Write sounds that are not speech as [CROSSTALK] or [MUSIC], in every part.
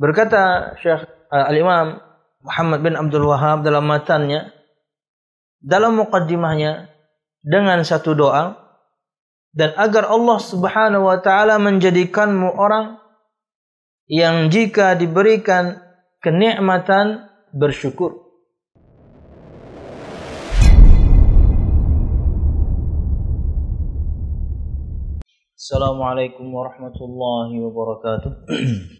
Berkata Syekh uh, Al-Imam Muhammad bin Abdul Wahab dalam matannya dalam mukaddimahnya dengan satu doa dan agar Allah Subhanahu wa taala menjadikanmu orang yang jika diberikan kenikmatan bersyukur. Assalamualaikum warahmatullahi wabarakatuh. [CLEARS THROAT]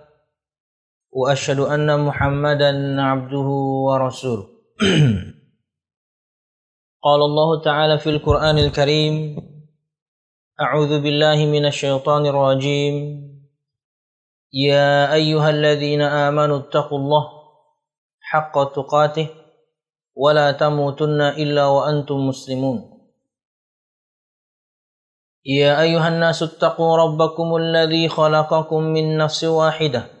وأشهد أن محمدا عبده ورسوله. [CLEARS THROAT] قال الله تعالى في القرآن الكريم أعوذ بالله من الشيطان الرجيم. يا أيها الذين آمنوا اتقوا الله حق تقاته ولا تموتن إلا وأنتم مسلمون. يا أيها الناس اتقوا ربكم الذي خلقكم من نفس واحدة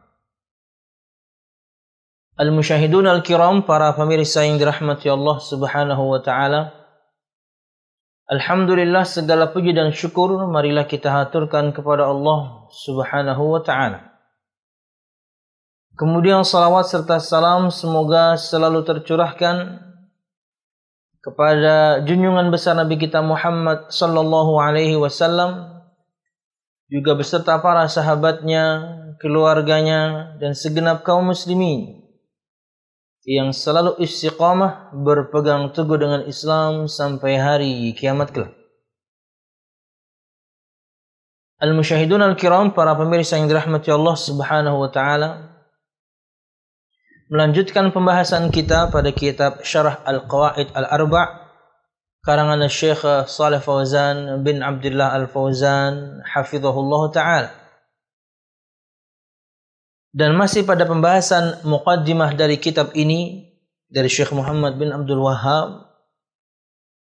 Al-Musyahidun Al-Kiram, para pemirsa yang dirahmati Allah Subhanahu wa taala. Alhamdulillah segala puji dan syukur marilah kita haturkan kepada Allah Subhanahu wa taala. Kemudian salawat serta salam semoga selalu tercurahkan kepada junjungan besar Nabi kita Muhammad sallallahu alaihi wasallam juga beserta para sahabatnya, keluarganya dan segenap kaum muslimin yang selalu istiqamah berpegang teguh dengan Islam sampai hari kiamat kelak. Al-musyahidun al-kiram, para pemirsa yang dirahmati Allah Subhanahu wa taala, melanjutkan pembahasan kita pada kitab Syarah Al-Qawaid Al-Arba' karangan Syekh Saleh Fauzan bin Abdullah Al-Fauzan hafizahullah taala. Dan masih pada pembahasan muqaddimah dari kitab ini dari Syekh Muhammad bin Abdul Wahab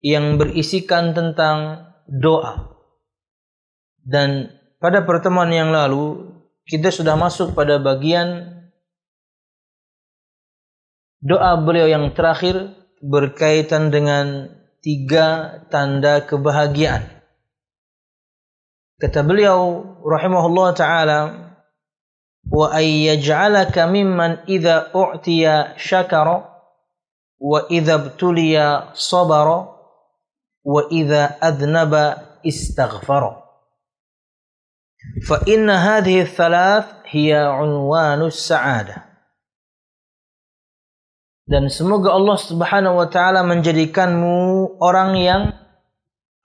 yang berisikan tentang doa. Dan pada pertemuan yang lalu kita sudah masuk pada bagian doa beliau yang terakhir berkaitan dengan tiga tanda kebahagiaan. Kata beliau rahimahullah taala wa ayyaj'alaka mimman idza u'tiya syakara wa idza ibtuliya sabara wa idza adnaba istaghfara. Fa inna hadhihi thalath hiya unwanus sa'adah dan semoga Allah Subhanahu wa taala menjadikanmu orang yang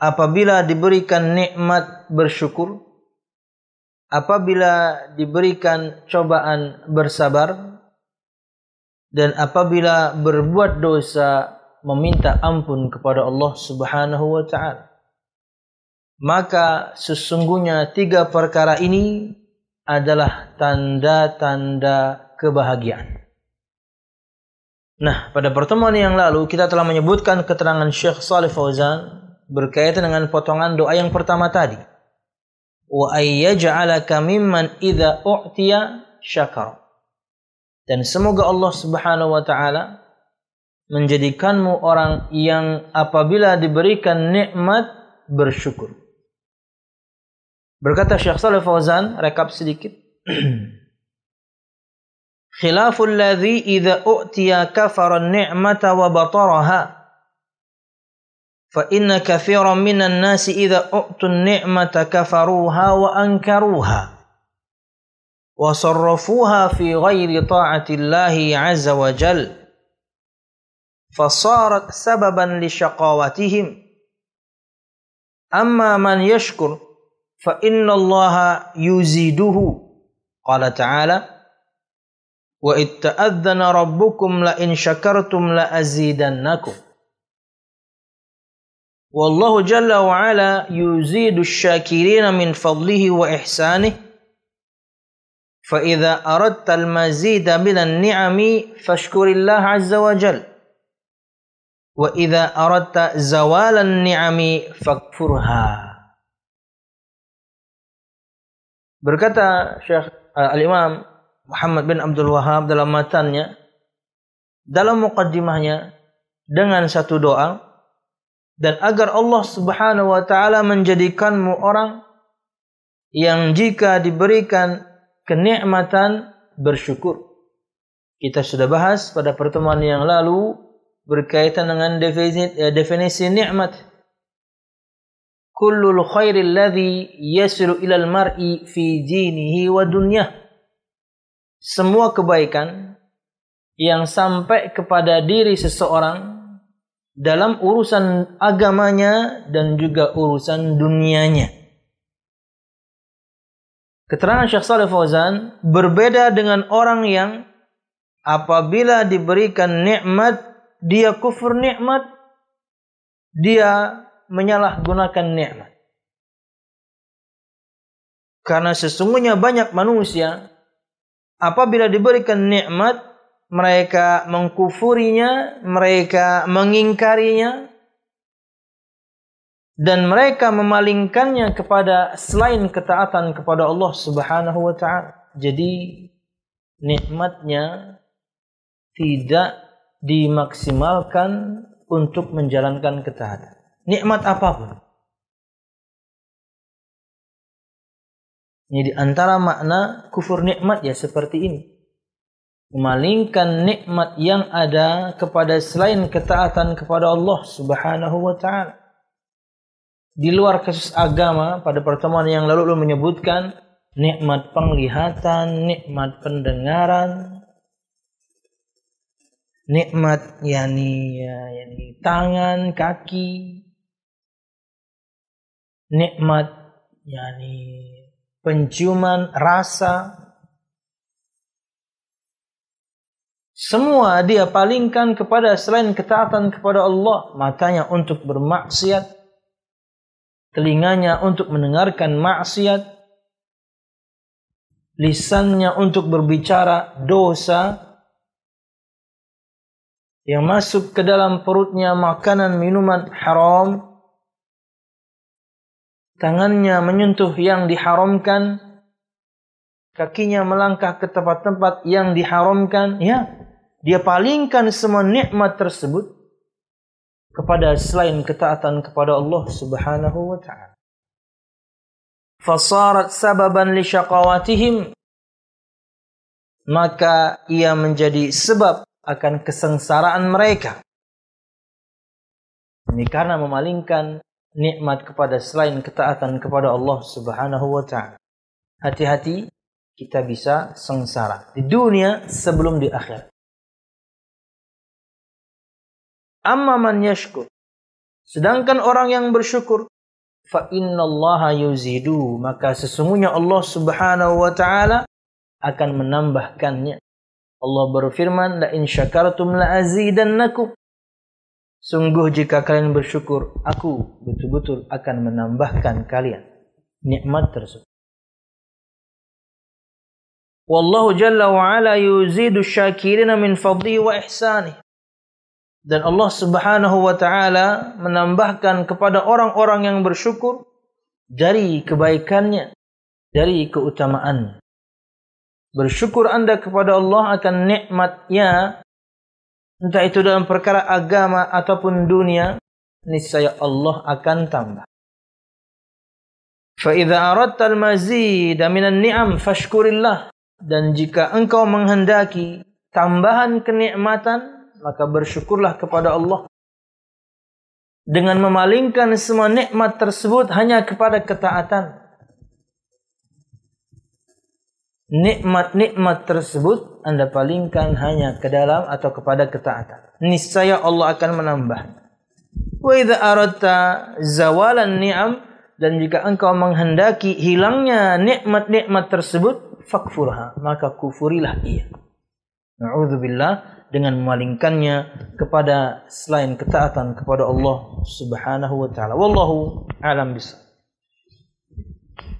apabila diberikan nikmat bersyukur apabila diberikan cobaan bersabar dan apabila berbuat dosa meminta ampun kepada Allah Subhanahu wa taala maka sesungguhnya tiga perkara ini adalah tanda-tanda kebahagiaan. Nah, pada pertemuan yang lalu kita telah menyebutkan keterangan Syekh Salih Fauzan berkaitan dengan potongan doa yang pertama tadi wa ayyaj'alaka mimman idza u'tiya syakar. Dan semoga Allah Subhanahu wa taala menjadikanmu orang yang apabila diberikan nikmat bersyukur. Berkata Syekh Saleh Fauzan, rekap sedikit. [CLEARS THROAT] Khilaful ladzi idza u'tiya kafara an-ni'mata wa bataraha. Katsiran minan nasi idza u'tu an-ni'mata kafaruha wa ankaruha. وصرفوها في غير طاعة الله عز وجل فصارت سببا لشقاوتهم أما من يشكر فإن الله يزيده قال تعالى وإذ تأذن ربكم لئن شكرتم لأزيدنكم Wallahu jalla wa ala yuzidu syakirina min fadlihi wa ihsanih. Fa idza aradta al-mazida minan ni'ami fashkurillah azza wa jal. Wa idza aradta ni'ami fakfurha. Berkata Syekh eh, Al-Imam Muhammad bin Abdul Wahab dalam matanya dalam mukadimahnya dengan satu doa dan agar Allah Subhanahu wa taala menjadikanmu orang yang jika diberikan kenikmatan bersyukur. Kita sudah bahas pada pertemuan yang lalu berkaitan dengan definisi, ya, definisi nikmat. Kullul khairil ladzi yasilu ilal mar'i fi dinihi wa dunyah. Semua kebaikan yang sampai kepada diri seseorang dalam urusan agamanya dan juga urusan dunianya. Keterangan Syekh Saleh Fauzan berbeda dengan orang yang apabila diberikan nikmat dia kufur nikmat dia menyalahgunakan nikmat. Karena sesungguhnya banyak manusia apabila diberikan nikmat mereka mengkufurinya, mereka mengingkarinya, dan mereka memalingkannya kepada selain ketaatan kepada Allah Subhanahu wa taala. Jadi nikmatnya tidak dimaksimalkan untuk menjalankan ketaatan. Nikmat apa pun. Ini di antara makna kufur nikmat ya seperti ini. Memalingkan nikmat yang ada kepada selain ketaatan kepada Allah Subhanahu wa taala di luar kasus agama pada pertemuan yang lalu lu menyebutkan nikmat penglihatan, nikmat pendengaran, nikmat yani ya, yani tangan, kaki, nikmat yani penciuman, rasa. Semua dia palingkan kepada selain ketaatan kepada Allah, matanya untuk bermaksiat, telinganya untuk mendengarkan maksiat, lisannya untuk berbicara dosa, yang masuk ke dalam perutnya makanan minuman haram, tangannya menyentuh yang diharamkan, kakinya melangkah ke tempat-tempat yang diharamkan, ya, dia palingkan semua nikmat tersebut kepada selain ketaatan kepada Allah Subhanahu wa taala. Fasarat sababan li syaqawatihim maka ia menjadi sebab akan kesengsaraan mereka. Ini karena memalingkan nikmat kepada selain ketaatan kepada Allah Subhanahu wa taala. Hati-hati kita bisa sengsara di dunia sebelum di akhirat. Amma man yashkur. Sedangkan orang yang bersyukur, fa innallaha yuzidu, maka sesungguhnya Allah Subhanahu wa taala akan menambahkannya. Allah berfirman, "La in syakartum la azidannakum." Sungguh jika kalian bersyukur, aku betul-betul akan menambahkan kalian nikmat tersebut. Wallahu jalla wa ala yuzidu syakirina min fadli wa ihsani dan Allah Subhanahu wa taala menambahkan kepada orang-orang yang bersyukur dari kebaikannya, dari keutamaannya. bersyukur Anda kepada Allah akan nikmatnya entah itu dalam perkara agama ataupun dunia niscaya Allah akan tambah idza aradta al-mazid minan ni'am fashkurillah dan jika engkau menghendaki tambahan kenikmatan maka bersyukurlah kepada Allah dengan memalingkan semua nikmat tersebut hanya kepada ketaatan. Nikmat-nikmat tersebut Anda palingkan hanya ke dalam atau kepada ketaatan. Niscaya Allah akan menambah. Wa idza aradta zawalan ni'am dan jika engkau menghendaki hilangnya nikmat-nikmat tersebut fakfurha maka kufurilah ia. Na'udzubillah dengan memalingkannya kepada selain ketaatan kepada Allah Subhanahu wa taala. Wallahu alam bisa.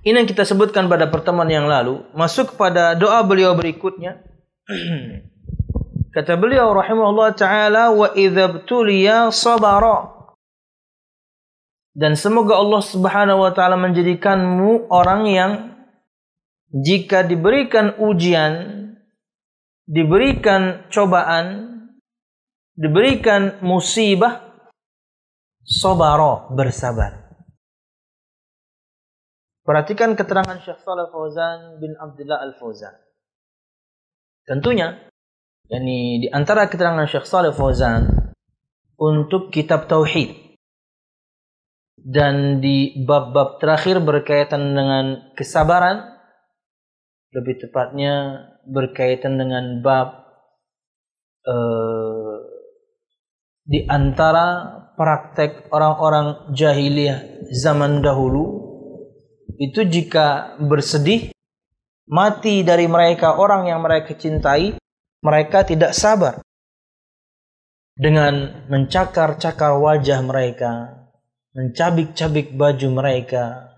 Ini yang kita sebutkan pada pertemuan yang lalu, masuk kepada doa beliau berikutnya. [CLEARS THROAT] Kata beliau rahimahullah taala wa idzabtuliya sabara. Dan semoga Allah Subhanahu wa taala menjadikanmu orang yang jika diberikan ujian diberikan cobaan, diberikan musibah, sobaro, bersabar. Perhatikan keterangan Syekh Saleh Fauzan bin Abdullah Al-Fauzan. Tentunya, yakni di antara keterangan Syekh Saleh Fauzan untuk kitab Tauhid dan di bab-bab terakhir berkaitan dengan kesabaran lebih tepatnya berkaitan dengan bab uh, di antara praktek orang-orang jahiliyah zaman dahulu itu jika bersedih mati dari mereka orang yang mereka cintai mereka tidak sabar dengan mencakar-cakar wajah mereka mencabik-cabik baju mereka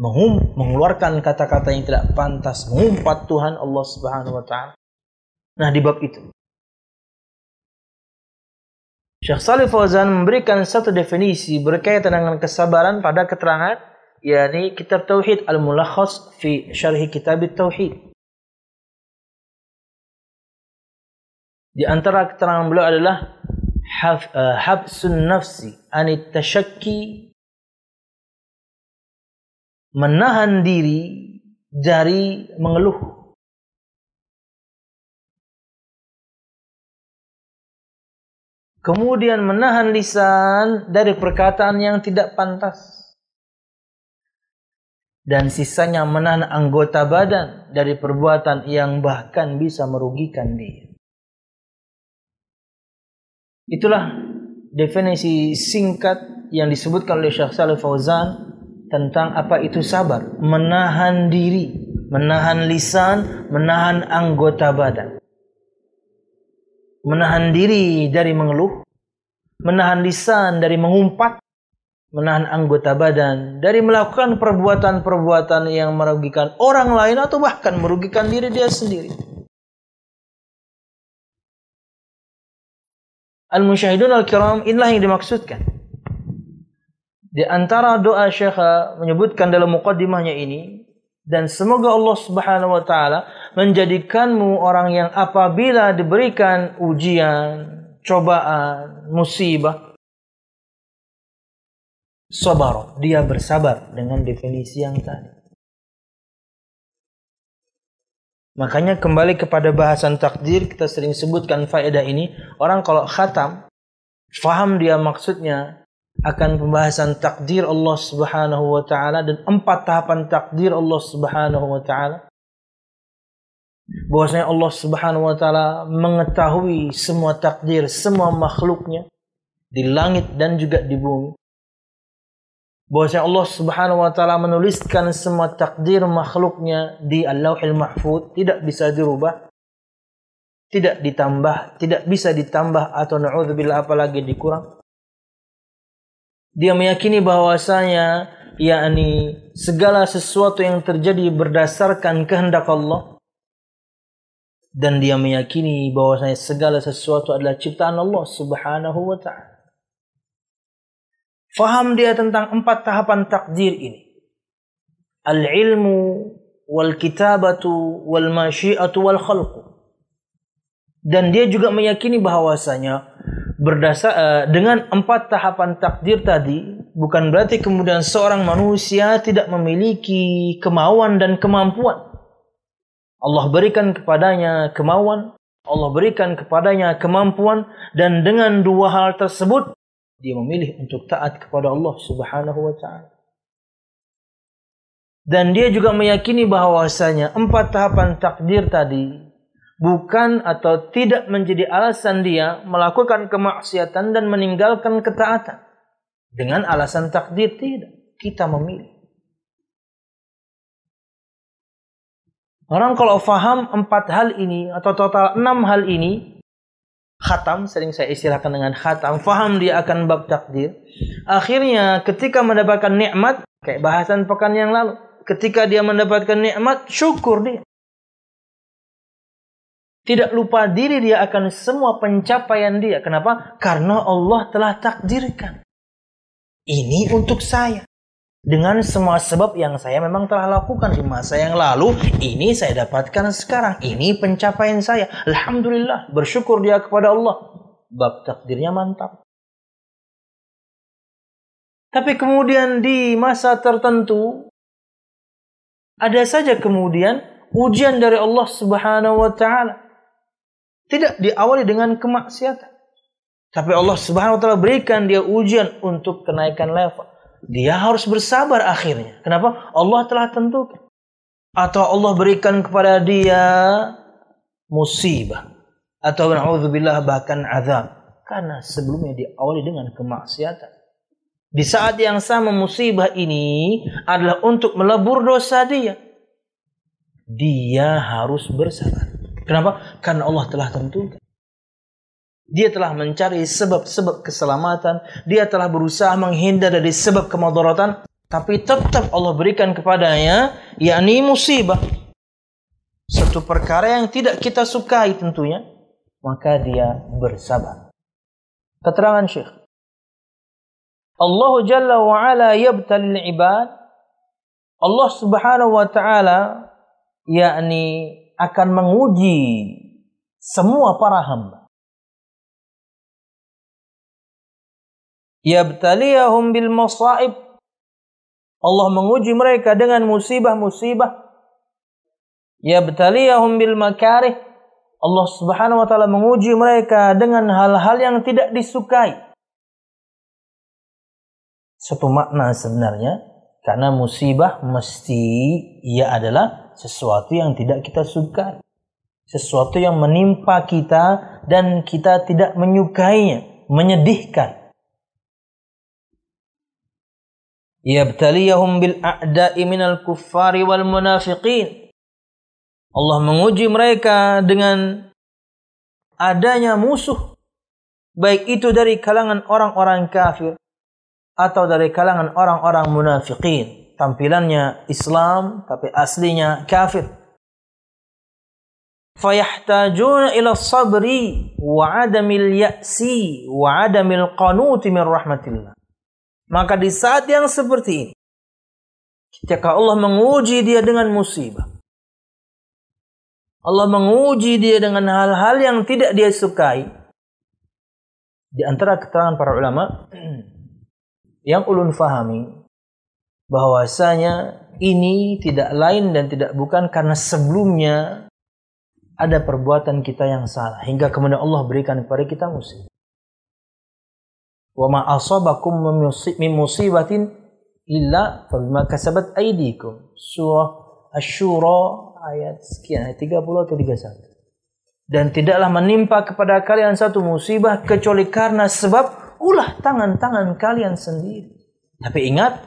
menghum, mengeluarkan kata-kata yang tidak pantas, mengumpat Tuhan Allah Subhanahu wa taala. Nah, di bab itu Syekh Salih Fauzan memberikan satu definisi berkaitan dengan kesabaran pada keterangan yakni kitab Tauhid Al-Mulakhas fi Syarhi Kitab Tauhid. Di antara keterangan beliau adalah eh, habsun nafsi anit tashakki menahan diri dari mengeluh. Kemudian menahan lisan dari perkataan yang tidak pantas. Dan sisanya menahan anggota badan dari perbuatan yang bahkan bisa merugikan dia. Itulah definisi singkat yang disebutkan oleh Syekh Saleh Fauzan tentang apa itu sabar, menahan diri, menahan lisan, menahan anggota badan. Menahan diri dari mengeluh, menahan lisan dari mengumpat, menahan anggota badan dari melakukan perbuatan-perbuatan yang merugikan orang lain atau bahkan merugikan diri dia sendiri. Al-musyahidun al-kiram inilah yang dimaksudkan. Di antara doa Syekh menyebutkan dalam mukaddimahnya ini dan semoga Allah Subhanahu wa taala menjadikanmu orang yang apabila diberikan ujian, cobaan, musibah sabar, dia bersabar dengan definisi yang tadi. Makanya kembali kepada bahasan takdir kita sering sebutkan faedah ini, orang kalau khatam faham dia maksudnya akan pembahasan takdir Allah Subhanahu wa taala dan empat tahapan takdir Allah Subhanahu wa taala. Bahwasanya Allah Subhanahu wa taala mengetahui semua takdir semua makhluknya di langit dan juga di bumi. Bahwasanya Allah Subhanahu wa taala menuliskan semua takdir makhluknya di Al-Lauhil Mahfuz, tidak bisa dirubah, tidak ditambah, tidak bisa ditambah atau naudzubillah apalagi dikurang. Dia meyakini bahwasanya yakni segala sesuatu yang terjadi berdasarkan kehendak Allah dan dia meyakini bahwasanya segala sesuatu adalah ciptaan Allah Subhanahu wa taala. Faham dia tentang empat tahapan takdir ini. Al-ilmu wal kitabatu wal masyiatu wal khalqu. Dan dia juga meyakini bahwasanya berdasar uh, dengan empat tahapan takdir tadi bukan berarti kemudian seorang manusia tidak memiliki kemauan dan kemampuan. Allah berikan kepadanya kemauan, Allah berikan kepadanya kemampuan dan dengan dua hal tersebut dia memilih untuk taat kepada Allah Subhanahu wa taala. Dan dia juga meyakini bahwasanya empat tahapan takdir tadi bukan atau tidak menjadi alasan dia melakukan kemaksiatan dan meninggalkan ketaatan. Dengan alasan takdir tidak, kita memilih. Orang kalau faham empat hal ini atau total enam hal ini, khatam, sering saya istilahkan dengan khatam, faham dia akan bab takdir. Akhirnya ketika mendapatkan nikmat, kayak bahasan pekan yang lalu, ketika dia mendapatkan nikmat, syukur dia. Tidak lupa diri dia akan semua pencapaian dia. Kenapa? Karena Allah telah takdirkan. Ini untuk saya dengan semua sebab yang saya memang telah lakukan di masa yang lalu, ini saya dapatkan sekarang. Ini pencapaian saya. Alhamdulillah, bersyukur dia kepada Allah. Bab takdirnya mantap. Tapi kemudian di masa tertentu, ada saja kemudian ujian dari Allah Subhanahu wa taala. Tidak diawali dengan kemaksiatan. Tapi Allah Subhanahu wa taala berikan dia ujian untuk kenaikan level dia harus bersabar akhirnya. Kenapa? Allah telah tentukan. Atau Allah berikan kepada dia musibah. Atau na'udzubillah bahkan azab. Karena sebelumnya diawali dengan kemaksiatan. Di saat yang sama musibah ini adalah untuk melebur dosa dia. Dia harus bersabar. Kenapa? Karena Allah telah tentukan. Dia telah mencari sebab-sebab keselamatan. Dia telah berusaha menghindar dari sebab kemadaratan. Tapi tetap Allah berikan kepadanya, yakni musibah. Satu perkara yang tidak kita sukai tentunya. Maka dia bersabar. Keterangan Syekh. Allah Jalla wa'ala yabtalil ibad. Allah subhanahu wa ta'ala yakni akan menguji semua para hamba. yabtaliyahum bil masaib. Allah menguji mereka dengan musibah-musibah. Yabtaliyahum bil makarih. Allah Subhanahu wa taala menguji mereka dengan hal-hal yang tidak disukai. Satu makna sebenarnya karena musibah mesti ia adalah sesuatu yang tidak kita sukai sesuatu yang menimpa kita dan kita tidak menyukainya menyedihkan. Yabtaliyahum bil a'da'i minal kuffari wal munafiqin. Allah menguji mereka dengan adanya musuh baik itu dari kalangan orang-orang kafir atau dari kalangan orang-orang munafiqin. Tampilannya Islam tapi aslinya kafir. Fayahtajuna ila sabri wa adamil ya'si wa adamil qanuti min rahmatillah. Maka di saat yang seperti ini, ketika Allah menguji dia dengan musibah, Allah menguji dia dengan hal-hal yang tidak dia sukai, di antara keterangan para ulama [CLEARS THROAT] yang ulun fahami bahwasanya ini tidak lain dan tidak bukan karena sebelumnya ada perbuatan kita yang salah hingga kemudian Allah berikan kepada kita musibah. Wa ma asabakum min musibatin illa fabima kasabat aydikum. Surah Asy-Syura ayat sekian ayat 30 atau 31. Dan tidaklah menimpa kepada kalian satu musibah kecuali karena sebab ulah tangan-tangan kalian sendiri. Tapi ingat,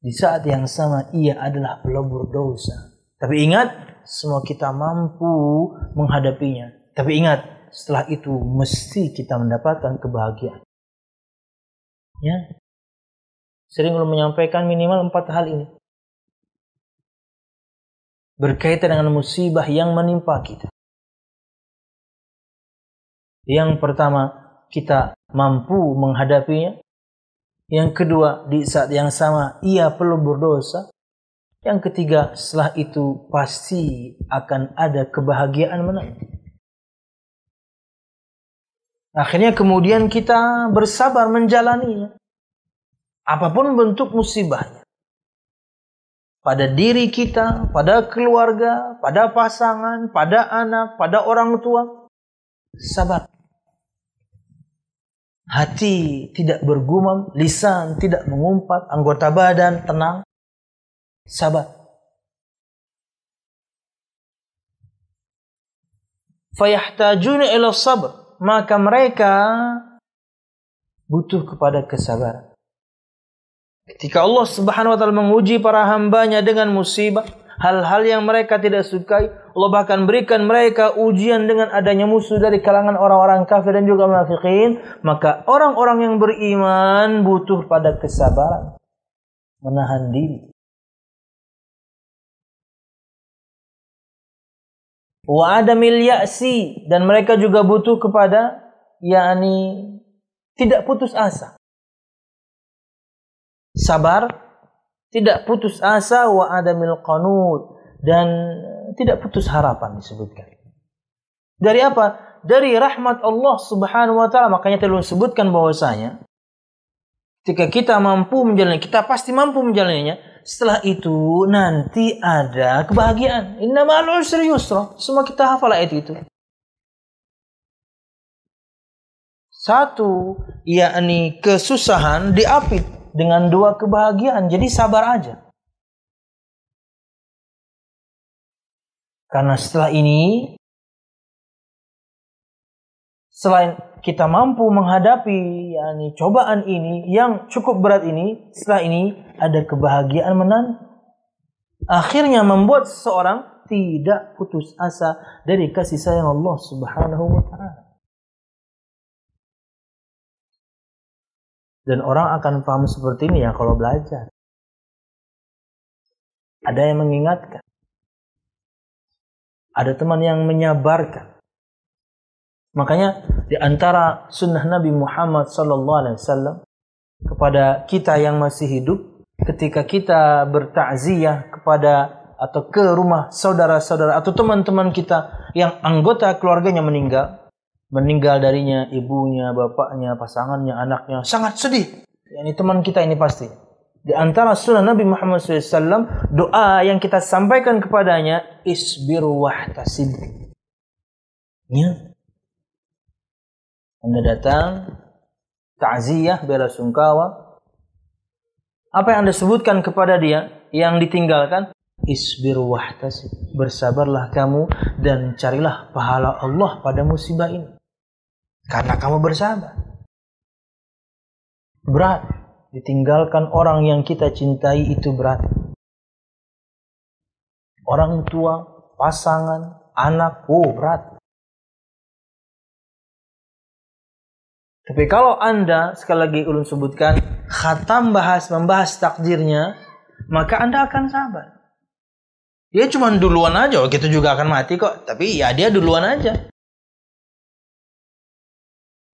di saat yang sama ia adalah pelebur dosa. Tapi ingat, semua kita mampu menghadapinya. Tapi ingat, setelah itu mesti kita mendapatkan kebahagiaan. Ya. Sering belum menyampaikan minimal empat hal ini. Berkaitan dengan musibah yang menimpa kita. Yang pertama, kita mampu menghadapinya. Yang kedua, di saat yang sama ia perlu berdosa. Yang ketiga, setelah itu pasti akan ada kebahagiaan menanti. Akhirnya kemudian kita bersabar menjalaninya. Apa pun bentuk musibahnya. Pada diri kita, pada keluarga, pada pasangan, pada anak, pada orang tua. Sabar. Hati tidak bergumam, lisan tidak mengumpat, anggota badan tenang, sabar. Fayahtajuna ila sabr. Maka mereka butuh kepada kesabaran. Ketika Allah Subhanahu wa taala menguji para hambanya dengan musibah, hal-hal yang mereka tidak sukai, Allah bahkan berikan mereka ujian dengan adanya musuh dari kalangan orang-orang kafir dan juga munafikin, maka orang-orang yang beriman butuh pada kesabaran, menahan diri. wa adamil ya'si dan mereka juga butuh kepada yakni tidak putus asa. Sabar, tidak putus asa wa adamil qanud dan tidak putus harapan disebutkan. Dari apa? Dari rahmat Allah Subhanahu wa taala. Makanya telah disebutkan bahwasanya ketika kita mampu menjalani, kita pasti mampu menjalaninya setelah itu nanti ada kebahagiaan. Inna ma'al usri yusra. Semua kita hafal ayat itu. Satu, yakni kesusahan diapit dengan dua kebahagiaan. Jadi sabar aja. Karena setelah ini, selain kita mampu menghadapi yakni cobaan ini yang cukup berat ini, setelah ini ada kebahagiaan menanti. Akhirnya membuat seseorang tidak putus asa dari kasih sayang Allah Subhanahu wa taala. Dan orang akan paham seperti ini ya kalau belajar. Ada yang mengingatkan. Ada teman yang menyabarkan. Makanya di antara sunnah Nabi Muhammad sallallahu alaihi wasallam kepada kita yang masih hidup ketika kita bertakziah kepada atau ke rumah saudara-saudara atau teman-teman kita yang anggota keluarganya meninggal meninggal darinya ibunya, bapaknya, pasangannya, anaknya sangat sedih. Ini teman kita ini pasti. Di antara sunnah Nabi Muhammad SAW, doa yang kita sampaikan kepadanya, isbiru wahtasib. Ya, anda datang, ta'ziyah, bela sungkawa. Apa yang Anda sebutkan kepada dia yang ditinggalkan? Isbir wahtasib. Bersabarlah kamu dan carilah pahala Allah pada musibah ini. Karena kamu bersabar. Berat. Ditinggalkan orang yang kita cintai itu berat. Orang tua, pasangan, anak, oh berat. Tapi kalau Anda, sekali lagi ulun sebutkan, khatam bahas, membahas takdirnya, maka Anda akan sabar. Dia cuma duluan aja, oh, kita juga akan mati kok. Tapi ya dia duluan aja.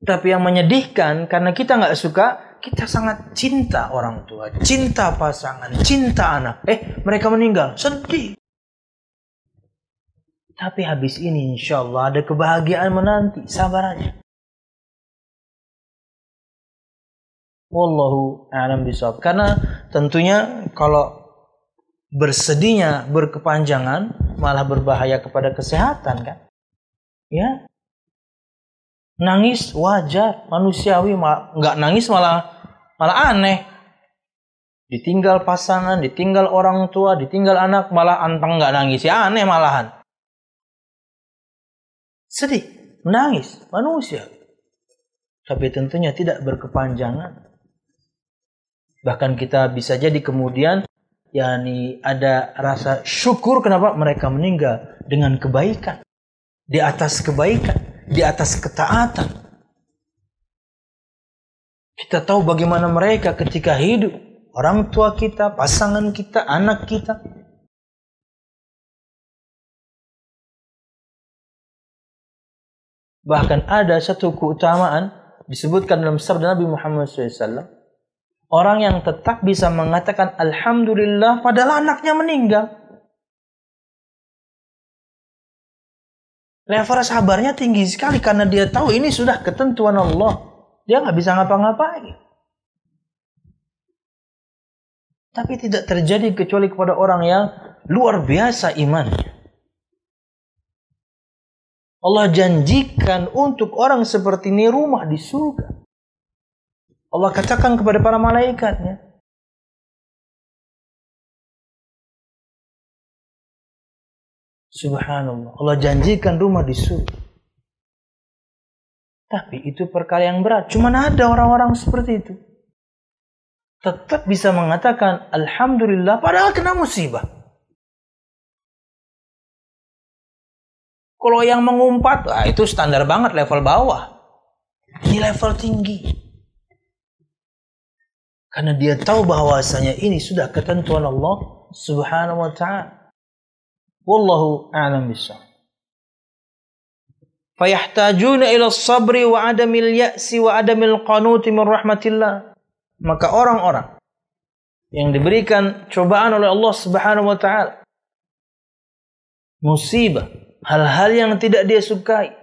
Tapi yang menyedihkan, karena kita nggak suka, kita sangat cinta orang tua, cinta pasangan, cinta anak. Eh, mereka meninggal, sedih. Tapi habis ini insya Allah ada kebahagiaan menanti, sabar aja. Wallahu a'lam bishawab. Karena tentunya kalau bersedihnya berkepanjangan malah berbahaya kepada kesehatan kan. Ya. Nangis wajar, manusiawi, nggak nangis malah malah aneh. Ditinggal pasangan, ditinggal orang tua, ditinggal anak, malah anteng nggak nangis. Ya aneh malahan. Sedih, menangis, manusia. Tapi tentunya tidak berkepanjangan. Bahkan kita bisa jadi kemudian yakni ada rasa syukur kenapa mereka meninggal dengan kebaikan. Di atas kebaikan, di atas ketaatan. Kita tahu bagaimana mereka ketika hidup, orang tua kita, pasangan kita, anak kita. Bahkan ada satu keutamaan disebutkan dalam sabda Nabi Muhammad SAW Orang yang tetap bisa mengatakan Alhamdulillah padahal anaknya meninggal. Level sabarnya tinggi sekali karena dia tahu ini sudah ketentuan Allah. Dia nggak bisa ngapa-ngapain. Tapi tidak terjadi kecuali kepada orang yang luar biasa imannya. Allah janjikan untuk orang seperti ini rumah di surga. Allah katakan kepada para malaikatnya, Subhanallah. Allah janjikan rumah di surga. Tapi itu perkara yang berat. Cuma ada orang-orang seperti itu. Tetap bisa mengatakan Alhamdulillah padahal kena musibah. Kalau yang mengumpat, ah, itu standar banget level bawah. Ini level tinggi. Karena dia tahu bahwasanya ini sudah ketentuan Allah Subhanahu wa taala. Wallahu a'lam bishawab. Fayahtajuna ila sabri wa adamil ya'si wa adamil qanuti min rahmatillah. Maka orang-orang yang diberikan cobaan oleh Allah Subhanahu wa taala musibah, hal-hal yang tidak dia sukai.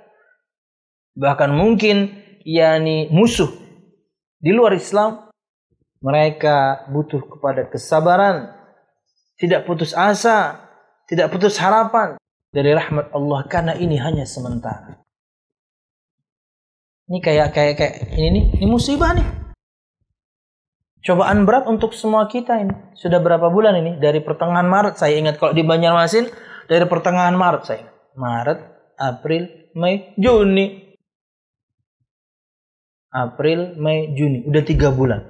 Bahkan mungkin yakni musuh di luar Islam mereka butuh kepada kesabaran, tidak putus asa, tidak putus harapan dari rahmat Allah karena ini hanya sementara. Ini kayak kayak kayak ini nih, ini musibah nih. Cobaan berat untuk semua kita ini. Sudah berapa bulan ini? Dari pertengahan Maret saya ingat kalau di Banjarmasin dari pertengahan Maret saya. Maret, April, Mei, Juni. April, Mei, Juni. Udah tiga bulan.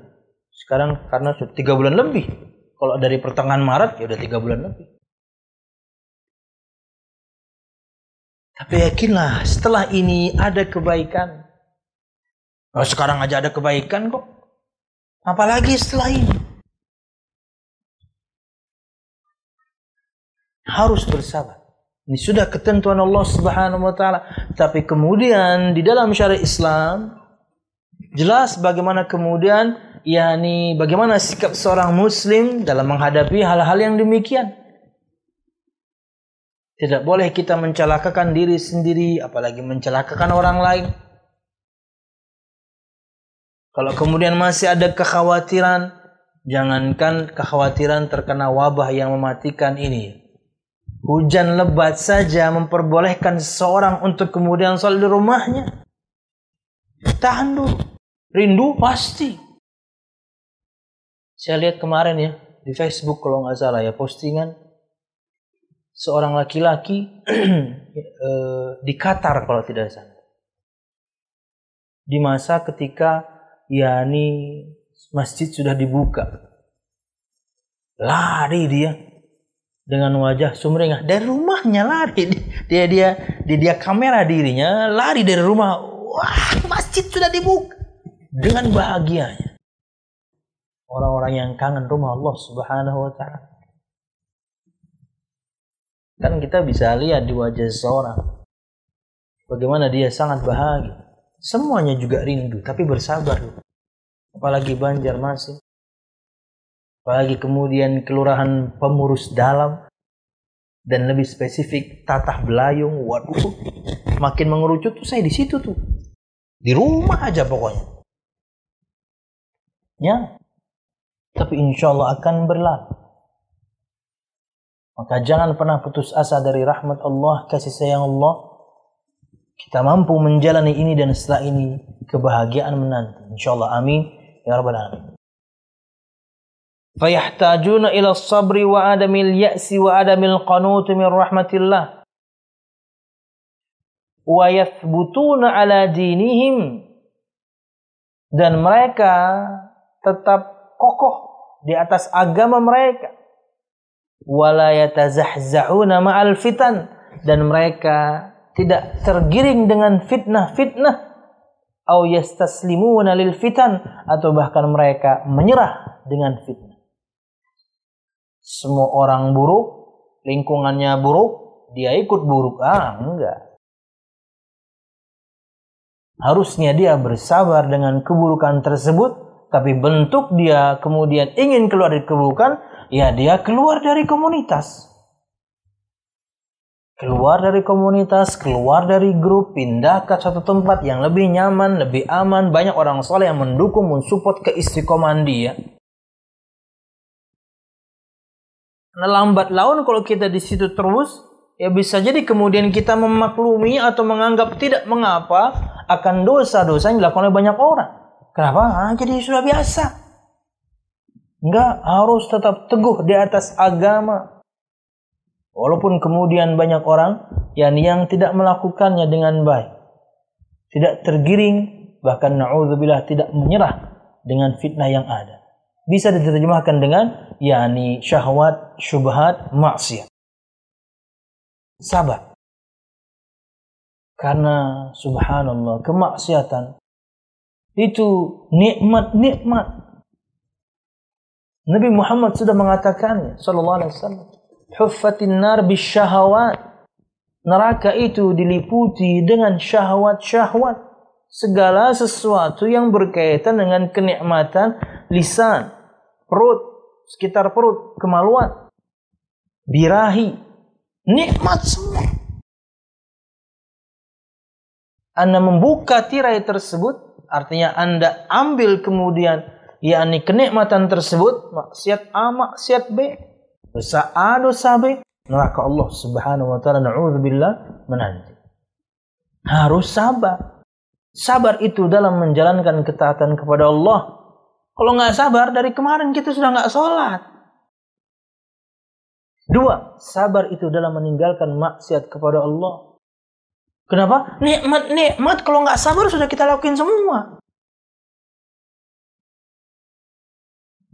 Sekarang karena sudah tiga bulan lebih. Kalau dari pertengahan Maret ya udah tiga bulan lebih. Tapi yakinlah setelah ini ada kebaikan. Oh, sekarang aja ada kebaikan kok. Apalagi setelah ini. Harus bersabar. Ini sudah ketentuan Allah Subhanahu wa taala. Tapi kemudian di dalam syariat Islam jelas bagaimana kemudian yakni bagaimana sikap seorang muslim dalam menghadapi hal-hal yang demikian. Tidak boleh kita mencelakakan diri sendiri, apalagi mencelakakan orang lain. Kalau kemudian masih ada kekhawatiran, jangankan kekhawatiran terkena wabah yang mematikan ini. Hujan lebat saja memperbolehkan seseorang untuk kemudian sholat di rumahnya. Tahan dulu. Rindu pasti. Saya lihat kemarin ya di Facebook kalau nggak salah ya postingan seorang laki-laki [CLEARS THROAT] eh, di Qatar kalau tidak salah. Di masa ketika yakni masjid sudah dibuka. Lari dia dengan wajah sumringah dari rumahnya lari dia dia dia, dia kamera dirinya lari dari rumah wah masjid sudah dibuka dengan bahagianya orang-orang yang kangen rumah Allah Subhanahu wa taala. Kan kita bisa lihat di wajah seseorang bagaimana dia sangat bahagia. Semuanya juga rindu, tapi bersabar. Apalagi Banjar masih. Apalagi kemudian kelurahan pemurus dalam dan lebih spesifik tatah belayung. Waduh, makin mengerucut tuh saya di situ tuh. Di rumah aja pokoknya. Ya, tapi insya Allah akan berlalu. Maka jangan pernah putus asa dari rahmat Allah, kasih sayang Allah. Kita mampu menjalani ini dan setelah ini kebahagiaan menanti. Insya Allah amin. Ya Rabbal Alamin. Fayahtajuna ila sabri wa adamil ya'si wa adamil qanut min rahmatillah. Wa yathbutuna ala dinihim. Dan mereka tetap kokoh di atas agama mereka wala yatazahzahuna ma'al fitan. Dan mereka tidak tergiring dengan fitnah-fitnah. Au yastaslimuna lil fitan. Atau bahkan mereka menyerah dengan fitnah. Semua orang buruk lingkungannya buruk dia ikut buruk. Ah enggak. Harusnya dia bersabar dengan keburukan tersebut tapi bentuk dia kemudian ingin keluar dari keburukan, ya dia keluar dari komunitas. Keluar dari komunitas, keluar dari grup, pindah ke satu tempat yang lebih nyaman, lebih aman. Banyak orang soleh yang mendukung, mensupport keistiqomahan dia. Nah, lambat laun kalau kita di situ terus, ya bisa jadi kemudian kita memaklumi atau menganggap tidak mengapa akan dosa-dosa yang dilakukan oleh banyak orang. Kenapa? Ah, jadi sudah biasa. Enggak, harus tetap teguh di atas agama. Walaupun kemudian banyak orang yang yang tidak melakukannya dengan baik. Tidak tergiring, bahkan na'udzubillah tidak menyerah dengan fitnah yang ada. Bisa diterjemahkan dengan yakni syahwat, syubhat, maksiat. Sabar. Karena subhanallah kemaksiatan itu nikmat-nikmat. Nabi Muhammad sudah mengatakannya sallallahu alaihi wasallam. Huffatin nar bisyahawat. Neraka itu diliputi dengan syahwat-syahwat. Segala sesuatu yang berkaitan dengan kenikmatan lisan, perut, sekitar perut, kemaluan, birahi, nikmat semua. Anda membuka tirai tersebut, Artinya Anda ambil kemudian yakni kenikmatan tersebut maksiat A maksiat B dosa A dosa B neraka Allah Subhanahu wa taala naudzubillah menanti. Harus sabar. Sabar itu dalam menjalankan ketaatan kepada Allah. Kalau nggak sabar dari kemarin kita sudah nggak sholat. Dua, sabar itu dalam meninggalkan maksiat kepada Allah. Kenapa? Nikmat-nikmat kalau nggak sabar sudah kita lakuin semua.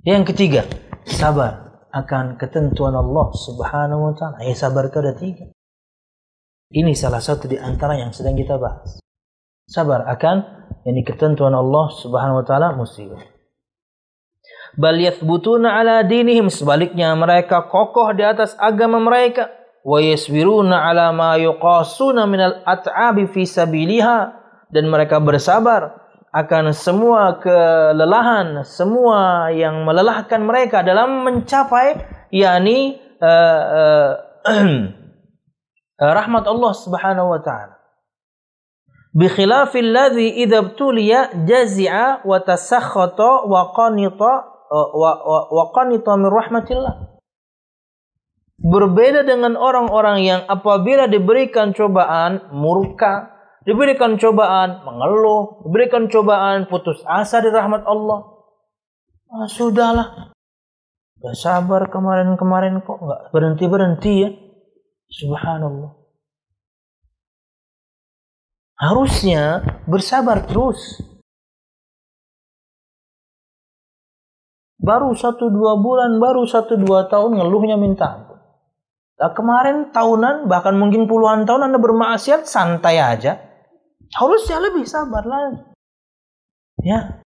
Yang ketiga, sabar akan ketentuan Allah Subhanahu wa taala. Ya sabar itu ada tiga. Ini salah satu di antara yang sedang kita bahas. Sabar akan ini ketentuan Allah Subhanahu wa taala musibah. Bal yathbutuna ala dinihim sebaliknya mereka kokoh di atas agama mereka wa yasbiruna ala ma yuqasuna minal at'abi fi sabiliha dan mereka bersabar akan semua kelelahan, semua yang melelahkan mereka dalam mencapai yakni uh, uh, [CLEARS THROAT] rahmat Allah Subhanahu wa taala. Bi khilafil ladzi idza btuliya jazi'a wa tasakhata wa qanita wa, qanita min rahmatillah. Berbeda dengan orang-orang yang apabila diberikan cobaan murka, diberikan cobaan mengeluh, diberikan cobaan putus asa di rahmat Allah. Ah, sudahlah. Gak sabar kemarin-kemarin kok nggak berhenti-berhenti ya. Subhanallah. Harusnya bersabar terus. Baru satu dua bulan, baru satu dua tahun ngeluhnya minta Nah, kemarin tahunan bahkan mungkin puluhan tahun Anda bermaksiat santai aja. Harusnya lebih sabar lagi. Ya.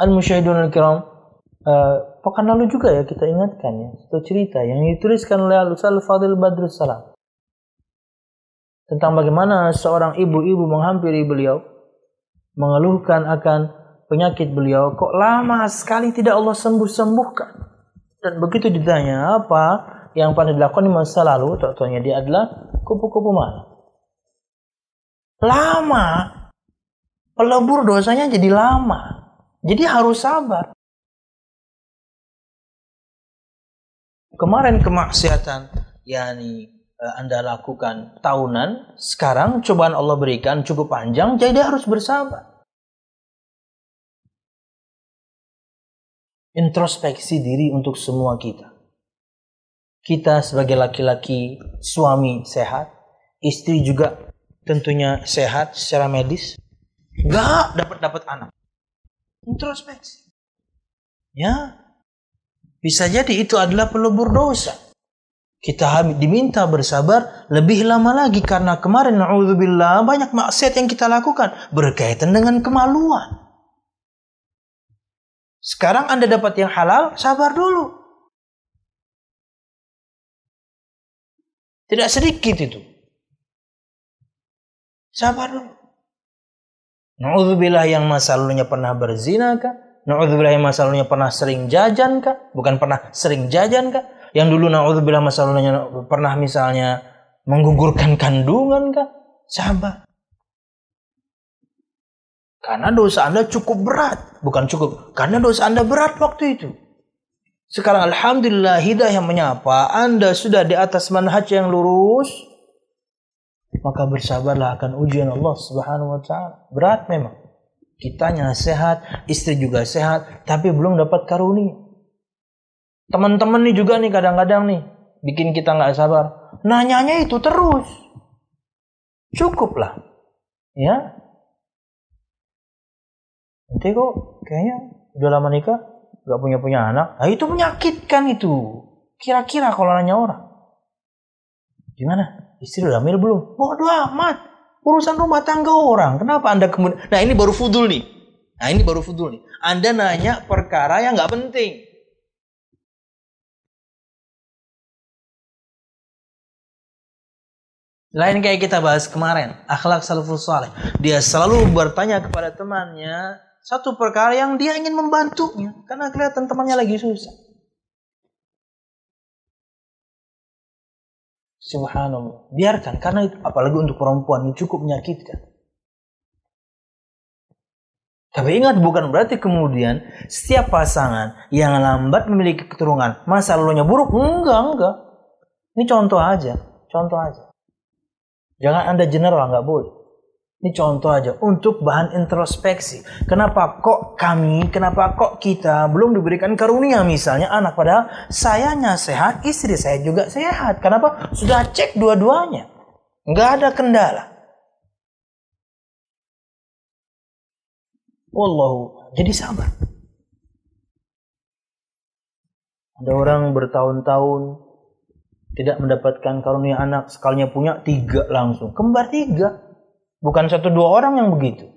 Al-Musyahidun Al-Kiram uh, pekan lalu juga ya kita ingatkan ya satu cerita yang dituliskan oleh Al-Ustaz Fadil Badrus Salam tentang bagaimana seorang ibu-ibu menghampiri beliau mengeluhkan akan penyakit beliau kok lama sekali tidak Allah sembuh-sembuhkan dan begitu ditanya apa yang pernah dilakukan di masa lalu, contohnya dia adalah kupu-kupu mana? Lama. Pelebur dosanya jadi lama. Jadi harus sabar. Kemarin kemaksiatan yakni eh, Anda lakukan tahunan, sekarang cobaan Allah berikan cukup panjang, jadi harus bersabar. introspeksi diri untuk semua kita. Kita sebagai laki-laki, suami sehat, istri juga tentunya sehat secara medis, nggak dapat dapat anak. Introspeksi. Ya, bisa jadi itu adalah pelebur dosa. Kita diminta bersabar lebih lama lagi karena kemarin naudzubillah banyak maksiat yang kita lakukan berkaitan dengan kemaluan. Sekarang Anda dapat yang halal, sabar dulu. Tidak sedikit itu. Sabar dulu. Na'udzubillah yang masa lalunya pernah berzina kah? Na'udzubillah yang masa lalunya pernah sering jajan kah? Bukan pernah sering jajan kah? Yang dulu na'udzubillah masa lalunya pernah misalnya menggugurkan kandungan kah? Sabar. Karena dosa Anda cukup berat. Bukan cukup. Karena dosa Anda berat waktu itu. Sekarang Alhamdulillah hidayah menyapa. Anda sudah di atas manhaj yang lurus. Maka bersabarlah akan ujian Allah subhanahu wa ta'ala. Berat memang. Kitanya sehat, istri juga sehat. Tapi belum dapat karunia. Teman-teman nih juga nih kadang-kadang nih. Bikin kita nggak sabar. Nanyanya itu terus. Cukuplah. Ya, Nanti kok kayaknya udah lama nikah, gak punya punya anak. Nah itu menyakitkan itu. Kira-kira kalau nanya orang. Gimana? Istri udah hamil belum? Bodoh amat. Urusan rumah tangga orang. Kenapa anda kemudian... Nah ini baru fudul nih. Nah ini baru fudul nih. Anda nanya perkara yang gak penting. Lain kayak kita bahas kemarin, akhlak salafus saleh. Dia selalu bertanya kepada temannya, satu perkara yang dia ingin membantunya karena kelihatan temannya lagi susah. Subhanallah. Biarkan karena itu apalagi untuk perempuan ini cukup menyakitkan. Tapi ingat bukan berarti kemudian setiap pasangan yang lambat memiliki keturunan masa lalunya buruk. Enggak, enggak. Ini contoh aja, contoh aja. Jangan Anda general, nggak boleh. Ini contoh aja untuk bahan introspeksi. Kenapa kok kami, kenapa kok kita belum diberikan karunia misalnya anak padahal sayanya sehat, istri saya juga sehat. Kenapa? Sudah cek dua-duanya. Nggak ada kendala. Wallahu, jadi sabar. Ada orang bertahun-tahun tidak mendapatkan karunia anak, sekalinya punya tiga langsung. Kembar tiga. Bukan satu dua orang yang begitu.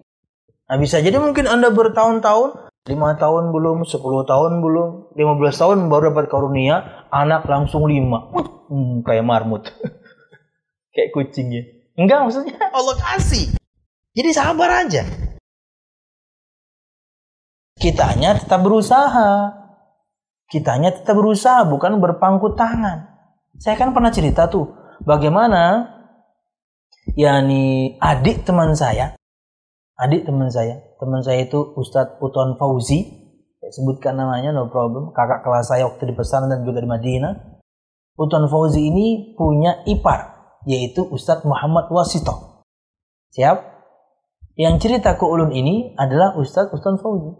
Nah bisa jadi mungkin Anda bertahun-tahun, lima tahun belum, sepuluh tahun belum, lima belas tahun baru dapat karunia, anak langsung lima. Hmm, kayak marmut. [LAUGHS] kayak kucingnya. Enggak maksudnya [LAUGHS] Allah kasih. Jadi sabar aja. Kitanya tetap berusaha. Kitanya tetap berusaha, bukan berpangku tangan. Saya kan pernah cerita tuh, bagaimana yakni adik teman saya adik teman saya. Teman saya itu Ustadz Uton Fauzi. Saya sebutkan namanya no problem. Kakak kelas saya waktu di pesantren dan juga di Madinah. Uton Fauzi ini punya ipar yaitu Ustadz Muhammad Wasito. Siap? Yang cerita ke ulun ini adalah Ustadz Uton Fauzi.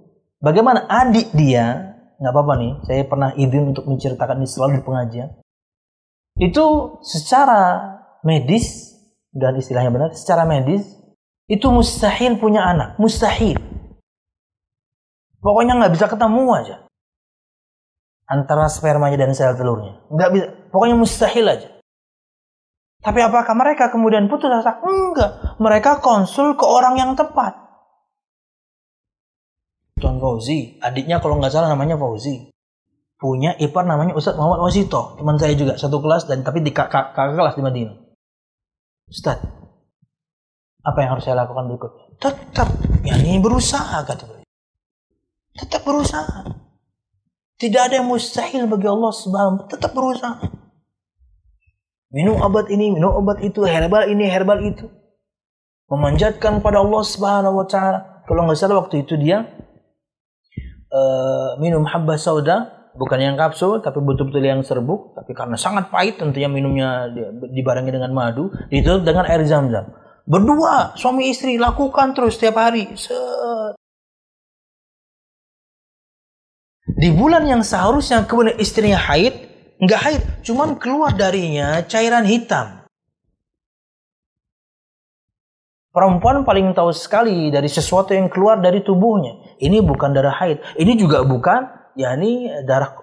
Bagaimana adik dia? Nggak apa-apa nih saya pernah izin untuk menceritakan ini selalu di pengajian. Itu secara medis dan istilahnya benar secara medis itu mustahil punya anak. Mustahil. Pokoknya nggak bisa ketemu aja. Antara spermanya dan sel telurnya. Nggak bisa. Pokoknya mustahil aja. Tapi apakah mereka kemudian putus asa? Enggak. Mereka konsul ke orang yang tepat. Tuan Fauzi adiknya kalau nggak salah namanya Fauzi. Punya ipar namanya Ustadz Muhammad Wasito. Teman saya juga satu kelas dan tapi di kakak, kakak kelas di Madinah Ustaz, apa yang harus saya lakukan berikut? Tetap, ya ini berusaha kata beliau. Tetap berusaha. Tidak ada yang mustahil bagi Allah subhanahu Tetap berusaha. Minum obat ini, minum obat itu, herbal ini, herbal itu. Memanjatkan pada Allah subhanahu wa ta'ala. Kalau nggak salah waktu itu dia uh, minum habba sauda bukan yang kapsul tapi betul-betul yang serbuk. Tapi karena sangat pahit tentunya minumnya dibarengi dengan madu itu dengan air zam-zam. Berdua suami istri lakukan terus setiap hari. Set. di bulan yang seharusnya kemudian istrinya haid nggak haid cuman keluar darinya cairan hitam. Perempuan paling tahu sekali dari sesuatu yang keluar dari tubuhnya. Ini bukan darah haid. Ini juga bukan ya ini darah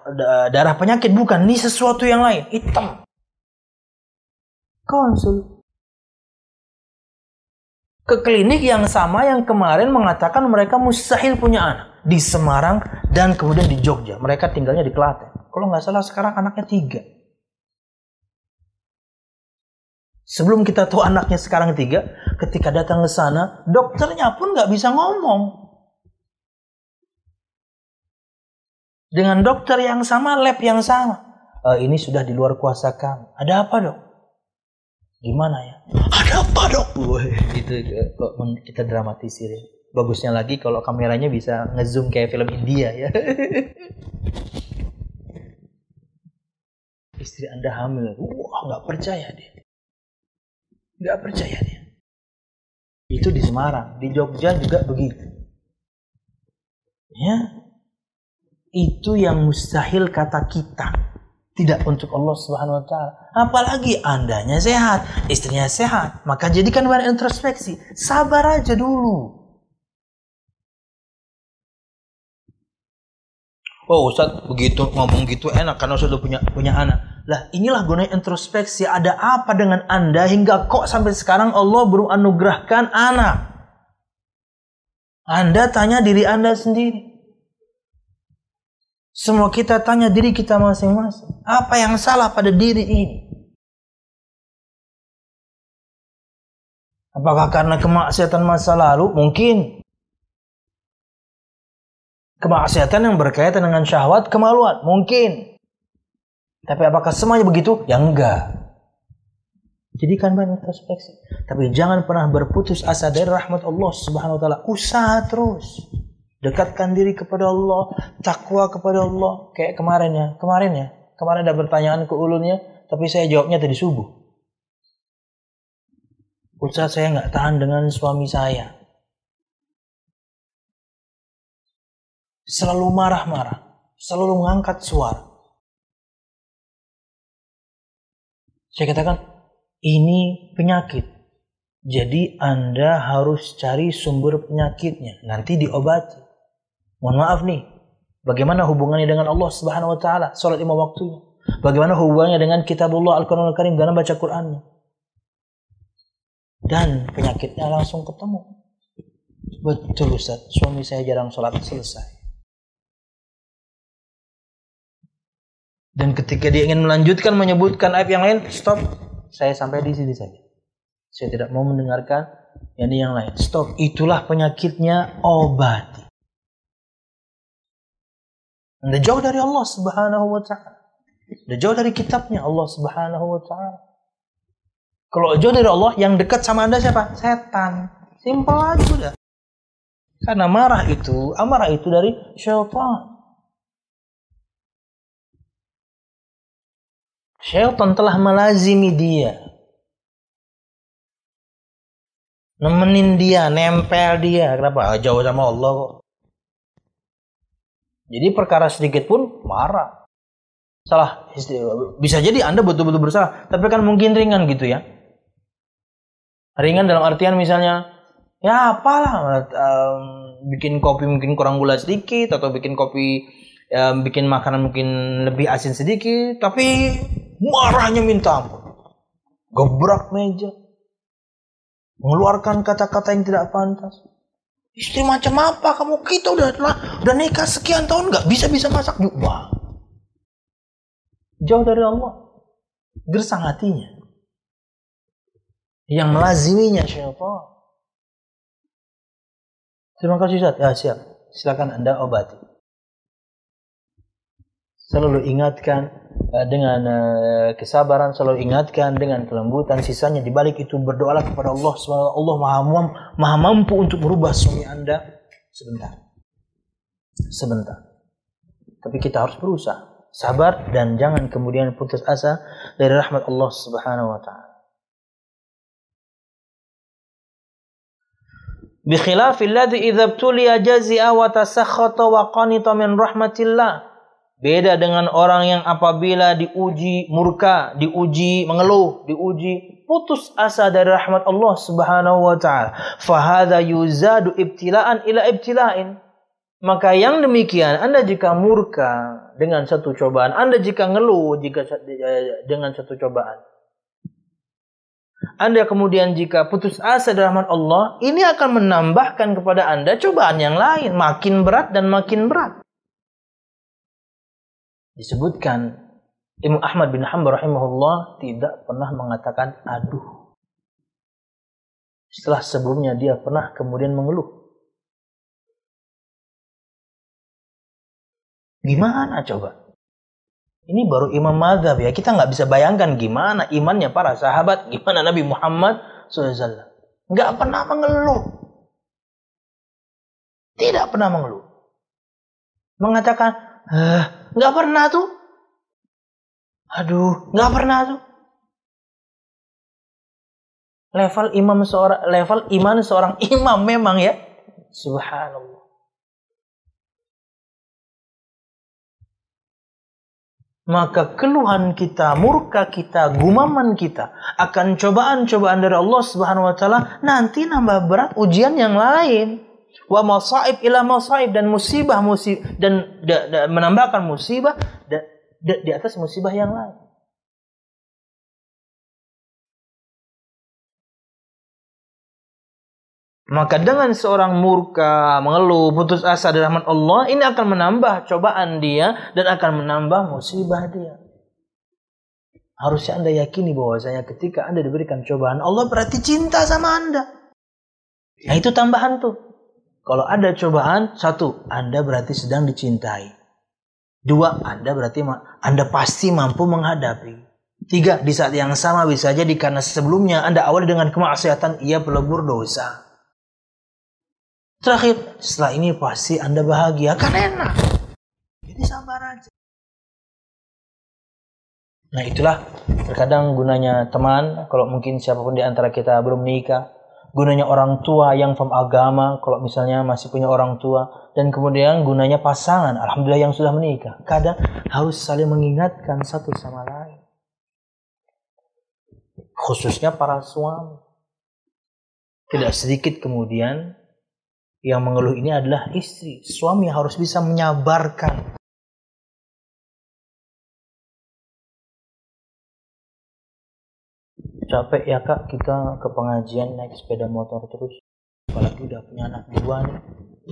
darah penyakit bukan, ini sesuatu yang lain, hitam. Konsul. Ke klinik yang sama yang kemarin mengatakan mereka mustahil punya anak di Semarang dan kemudian di Jogja. Mereka tinggalnya di Klaten. Kalau nggak salah sekarang anaknya tiga. Sebelum kita tahu anaknya sekarang tiga, ketika datang ke sana, dokternya pun nggak bisa ngomong. Dengan dokter yang sama, lab yang sama. E, ini sudah di luar kuasa kamu. Ada apa dok? Gimana ya? Ada apa dok? Wah, itu kok kita dramatisir. Ya. Bagusnya lagi kalau kameranya bisa ngezoom kayak film India ya. [LAUGHS] Istri anda hamil. Wah nggak percaya dia. Nggak percaya dia. Itu di Semarang. Di Jogja juga begitu. Ya, itu yang mustahil kata kita tidak untuk Allah Subhanahu wa taala. Apalagi andanya sehat, istrinya sehat, maka jadikan bahan introspeksi. Sabar aja dulu. Oh Ustaz begitu ngomong gitu enak karena sudah punya punya anak. Lah inilah gunanya introspeksi. Ada apa dengan anda hingga kok sampai sekarang Allah belum anugerahkan anak? Anda tanya diri anda sendiri. Semua kita tanya diri kita masing-masing. Apa yang salah pada diri ini? Apakah karena kemaksiatan masa lalu? Mungkin. Kemaksiatan yang berkaitan dengan syahwat, kemaluan. Mungkin. Tapi apakah semuanya begitu? Ya enggak. Jadi kan banyak introspeksi. Tapi jangan pernah berputus asa dari rahmat Allah subhanahu wa ta'ala. Usaha terus. Dekatkan diri kepada Allah, takwa kepada Allah. Kayak kemarin ya, kemarin ya. Kemarin ada pertanyaan ke ulunnya, tapi saya jawabnya tadi subuh. Ustaz saya nggak tahan dengan suami saya. Selalu marah-marah, selalu mengangkat suara. Saya katakan, ini penyakit. Jadi Anda harus cari sumber penyakitnya. Nanti diobati. Mohon maaf nih, bagaimana hubungannya dengan Allah Subhanahu wa taala, salat lima waktunya? Bagaimana hubungannya dengan kitabullah Al-Qur'anul Karim dalam baca Qur'annya? Dan penyakitnya langsung ketemu. Betul Ustaz, suami saya jarang sholat selesai. Dan ketika dia ingin melanjutkan menyebutkan ayat yang lain, stop. Saya sampai di sini saja. Saya tidak mau mendengarkan yang yang lain. Stop. Itulah penyakitnya obat. Anda jauh dari Allah Subhanahu wa taala. Anda jauh dari kitabnya Allah Subhanahu wa taala. Kalau jauh dari Allah, yang dekat sama Anda siapa? Setan. Simpel aja udah. Karena marah itu, amarah itu dari syaitan. Syaitan telah melazimi dia. Nemenin dia, nempel dia. Kenapa? Jauh sama Allah kok. Jadi perkara sedikit pun marah. Salah. Bisa jadi Anda betul-betul bersalah. Tapi kan mungkin ringan gitu ya. Ringan dalam artian misalnya, ya apalah, um, bikin kopi mungkin kurang gula sedikit, atau bikin kopi, um, bikin makanan mungkin lebih asin sedikit, tapi marahnya minta ampun. Gebrak meja. Mengeluarkan kata-kata yang tidak pantas. Istri macam apa kamu? Kita udah udah nikah sekian tahun nggak bisa bisa masak juga. Jauh dari Allah. Gersang hatinya. Yang melaziminya siapa? Terima kasih Ustaz. Ya siap. Silakan Anda obati. Selalu ingatkan Eh, dengan eh, kesabaran selalu ingatkan dengan kelembutan sisanya di balik itu berdoalah kepada Allah SWT Allah maha, maha mampu untuk merubah suami anda. Sebentar. Sebentar. Tapi kita harus berusaha. Sabar dan jangan kemudian putus asa dari rahmat Allah Subhanahu wa taala. Bikhilafil jazi'a wa tasakhata wa qanita min rahmatillah. Beda dengan orang yang apabila diuji murka, diuji mengeluh, diuji putus asa dari rahmat Allah Subhanahu wa taala. Fahada yuzadu ibtilaan ila ibtila'in. Maka yang demikian, Anda jika murka dengan satu cobaan, Anda jika ngeluh jika dengan satu cobaan. Anda kemudian jika putus asa dari rahmat Allah, ini akan menambahkan kepada Anda cobaan yang lain, makin berat dan makin berat disebutkan Imam Ahmad bin Hanbal rahimahullah tidak pernah mengatakan aduh. Setelah sebelumnya dia pernah kemudian mengeluh. Gimana coba? Ini baru imam madhab ya. Kita nggak bisa bayangkan gimana imannya para sahabat, gimana Nabi Muhammad SAW. Nggak pernah mengeluh. Tidak pernah mengeluh. Mengatakan, eh, nggak pernah tuh. Aduh, nggak pernah tuh. Level imam seorang, level iman seorang [LAUGHS] imam memang ya. Subhanallah. maka keluhan kita, murka kita, gumaman kita akan cobaan-cobaan dari Allah Subhanahu wa taala nanti nambah berat ujian yang lain. Wa masaib ila masaib dan musibah musibah dan da, da, menambahkan musibah da, da, di atas musibah yang lain. Maka dengan seorang murka, mengeluh, putus asa dari rahmat Allah, ini akan menambah cobaan dia dan akan menambah musibah dia. Harusnya Anda yakini bahwasanya ketika Anda diberikan cobaan, Allah berarti cinta sama Anda. Nah itu tambahan tuh. Kalau ada cobaan, satu, Anda berarti sedang dicintai. Dua, Anda berarti Anda pasti mampu menghadapi. Tiga, di saat yang sama bisa jadi karena sebelumnya Anda awal dengan kemaksiatan, ia pelebur dosa. Terakhir, setelah ini pasti Anda bahagia. Kan enak. Jadi sabar aja. Nah itulah terkadang gunanya teman, kalau mungkin siapa pun di antara kita belum menikah, gunanya orang tua yang faham agama, kalau misalnya masih punya orang tua, dan kemudian gunanya pasangan, alhamdulillah yang sudah menikah. Kadang harus saling mengingatkan satu sama lain. Khususnya para suami. Tidak sedikit kemudian yang mengeluh ini adalah istri. Suami harus bisa menyabarkan. Capek ya kak kita ke pengajian naik sepeda motor terus. Apalagi udah punya anak dua nih.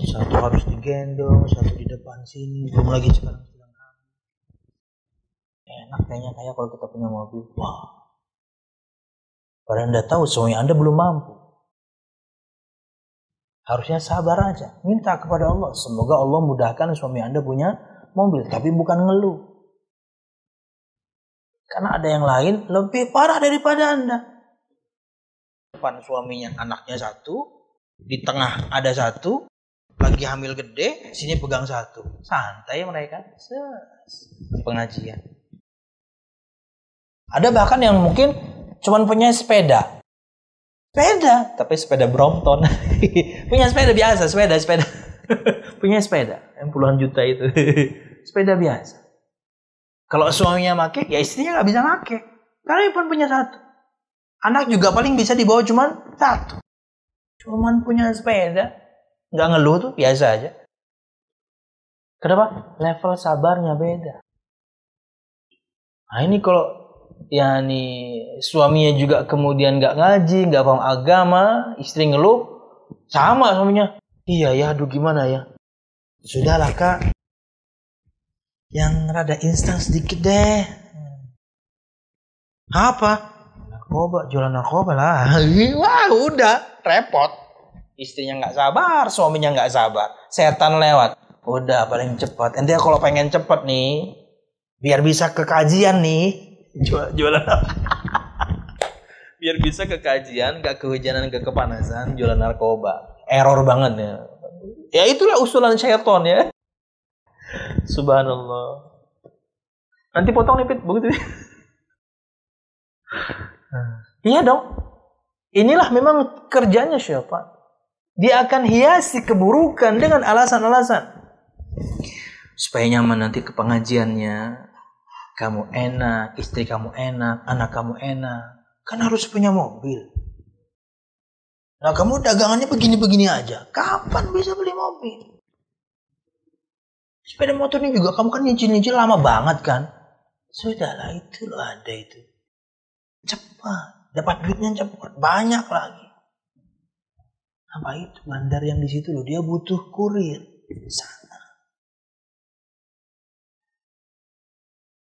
Satu harus digendong, satu di depan sini. Belum lagi sekarang sedang Enak kayaknya kayak kalau kita punya mobil. Wah. Padahal anda tahu suami anda belum mampu. Harusnya sabar aja. Minta kepada Allah. Semoga Allah mudahkan suami Anda punya mobil. Tapi bukan ngeluh. Karena ada yang lain lebih parah daripada Anda. Depan suaminya anaknya satu. Di tengah ada satu. Lagi hamil gede. Sini pegang satu. Santai mereka. Pengajian. Ada bahkan yang mungkin cuman punya sepeda Sepeda, tapi sepeda Brompton. [LAUGHS] Punya sepeda biasa, sepeda, sepeda. [LAUGHS] Punya sepeda yang puluhan juta itu. [LAUGHS] sepeda biasa. Kalau suaminya make, ya istrinya nggak bisa make. Karena pun punya satu. Anak juga paling bisa dibawa cuman satu. Cuman punya sepeda. Nggak ngeluh tuh, biasa aja. Kenapa? Level sabarnya beda. Nah ini kalau yakni suaminya juga kemudian nggak ngaji, nggak paham agama, istri ngeluh, sama suaminya. Iya ya, aduh gimana ya? Sudahlah kak, yang rada instan sedikit deh. Apa? Narkoba, jualan narkoba lah. [LAUGHS] Wah udah, repot. Istrinya nggak sabar, suaminya nggak sabar. Setan lewat. Udah paling cepat. Ente kalau pengen cepet nih, biar bisa ke kajian nih, Jual, jualan? [LAUGHS] Biar bisa ke kajian, gak kehujanan, gak kepanasan, jualan narkoba. Error banget ya. Ya itulah usulan syaiton ya. Subhanallah. Nanti potong nih Pit, begitu. [LAUGHS] iya dong. Inilah memang kerjanya syaitan. Dia akan hiasi keburukan dengan alasan-alasan. Supaya nyaman nanti ke pengajiannya, kamu enak, istri kamu enak, anak kamu enak. Kan harus punya mobil. Nah kamu dagangannya begini-begini aja. Kapan bisa beli mobil? Sepeda motor ini juga kamu kan nyicil-nyicil lama banget kan? Sudahlah itu loh ada itu. Cepat. Dapat duitnya cepat. Banyak lagi. Apa itu? Bandar yang di situ loh. Dia butuh kurir. Sana.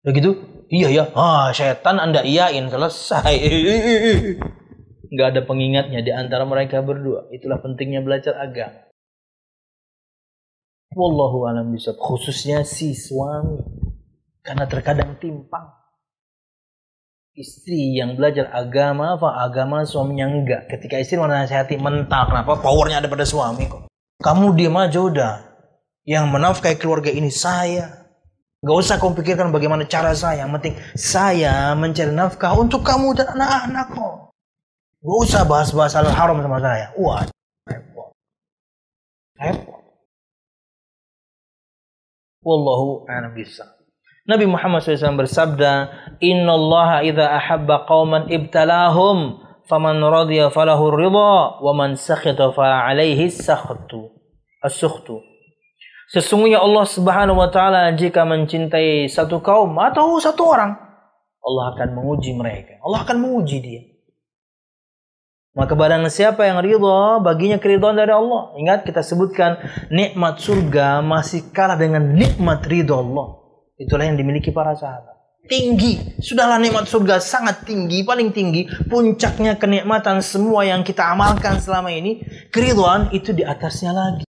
Begitu? Iya ya. Ah, setan Anda iyain selesai. [LAUGHS] Nggak ada pengingatnya di antara mereka berdua. Itulah pentingnya belajar agama. Wallahu alam bisa khususnya si suami karena terkadang timpang istri yang belajar agama apa agama suaminya enggak ketika istri menasihati mental kenapa powernya ada pada suami kok kamu diam aja udah yang menafkahi keluarga ini saya Gak usah kamu pikirkan bagaimana cara saya. Yang penting saya mencari nafkah untuk kamu dan anak-anak kok. Gak usah bahas-bahas hal haram sama saya. Wah, repot. Repot. Wallahu a'lam. Nabi Muhammad SAW bersabda, Inna Allah idha ahabba qawman ibtalahum, faman radiyya falahu ridha, wa man sakhita fa'alaihi sakhtu. As-sukhtu. Sesungguhnya Allah Subhanahu wa taala jika mencintai satu kaum atau satu orang, Allah akan menguji mereka. Allah akan menguji dia. Maka barang siapa yang ridha, baginya keridhaan dari Allah. Ingat kita sebutkan nikmat surga masih kalah dengan nikmat ridha Allah. Itulah yang dimiliki para sahabat. Tinggi. Sudahlah nikmat surga sangat tinggi, paling tinggi. Puncaknya kenikmatan semua yang kita amalkan selama ini. Keriduan itu di atasnya lagi.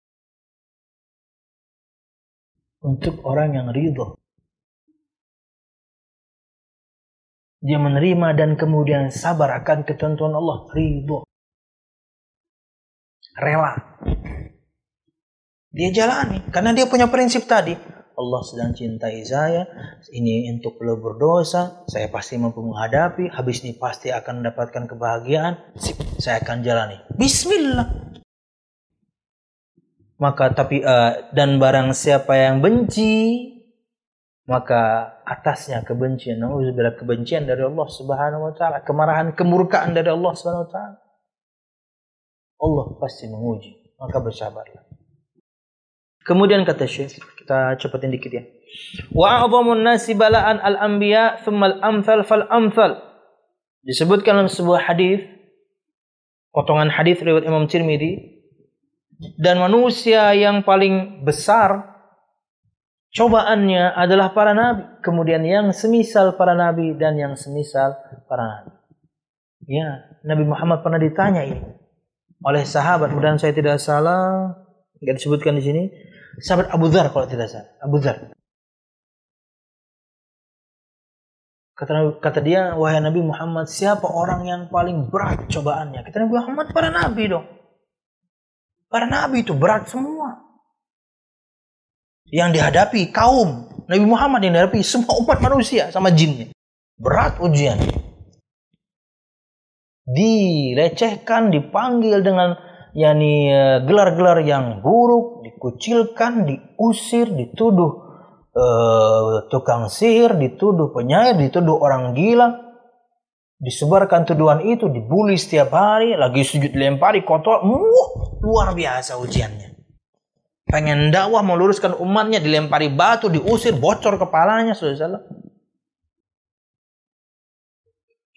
Untuk orang yang ridho. Dia menerima dan kemudian sabar akan ketentuan Allah. Ridho. Rela. Dia jalani. Karena dia punya prinsip tadi Allah sedang cintai saya, ini untuk lo berdosa, saya pasti mampu menghadapi, habis ini pasti akan mendapatkan kebahagiaan, saya akan jalani. Bismillah. Maka tapi uh, dan barang siapa yang benci, maka atasnya kebencian, nauzubillah kebencian dari Allah Subhanahu wa taala, kemarahan, kemurkaan dari Allah Subhanahu wa taala. Allah pasti menguji, maka bersabarlah. Kemudian kata Syekh, kita cepatin dikit ya. Wa a'zamun nasi bala'an al-anbiya thumma al-amthal fal amthal. Disebutkan dalam sebuah hadis potongan hadis riwayat Imam Tirmidzi dan manusia yang paling besar cobaannya adalah para nabi, kemudian yang semisal para nabi dan yang semisal para nabi. Ya, Nabi Muhammad pernah ditanya ini oleh sahabat, dan saya tidak salah, enggak disebutkan di sini, sahabat Abu Dhar kalau tidak salah. Abu Dhar. Kata, kata dia, wahai Nabi Muhammad, siapa orang yang paling berat cobaannya? Kata Nabi Muhammad, para nabi dong. Para nabi itu berat semua. Yang dihadapi kaum Nabi Muhammad yang dihadapi semua umat manusia sama jinnya. Berat ujian. Dilecehkan, dipanggil dengan yakni eh, gelar-gelar yang buruk, dikucilkan, diusir, dituduh uh, tukang sihir, dituduh penyair, dituduh orang gila. Disebarkan tuduhan itu, dibully setiap hari, lagi sujud lempari kotor, uh, luar biasa ujiannya. Pengen dakwah meluruskan umatnya, dilempari batu, diusir, bocor kepalanya, saudara.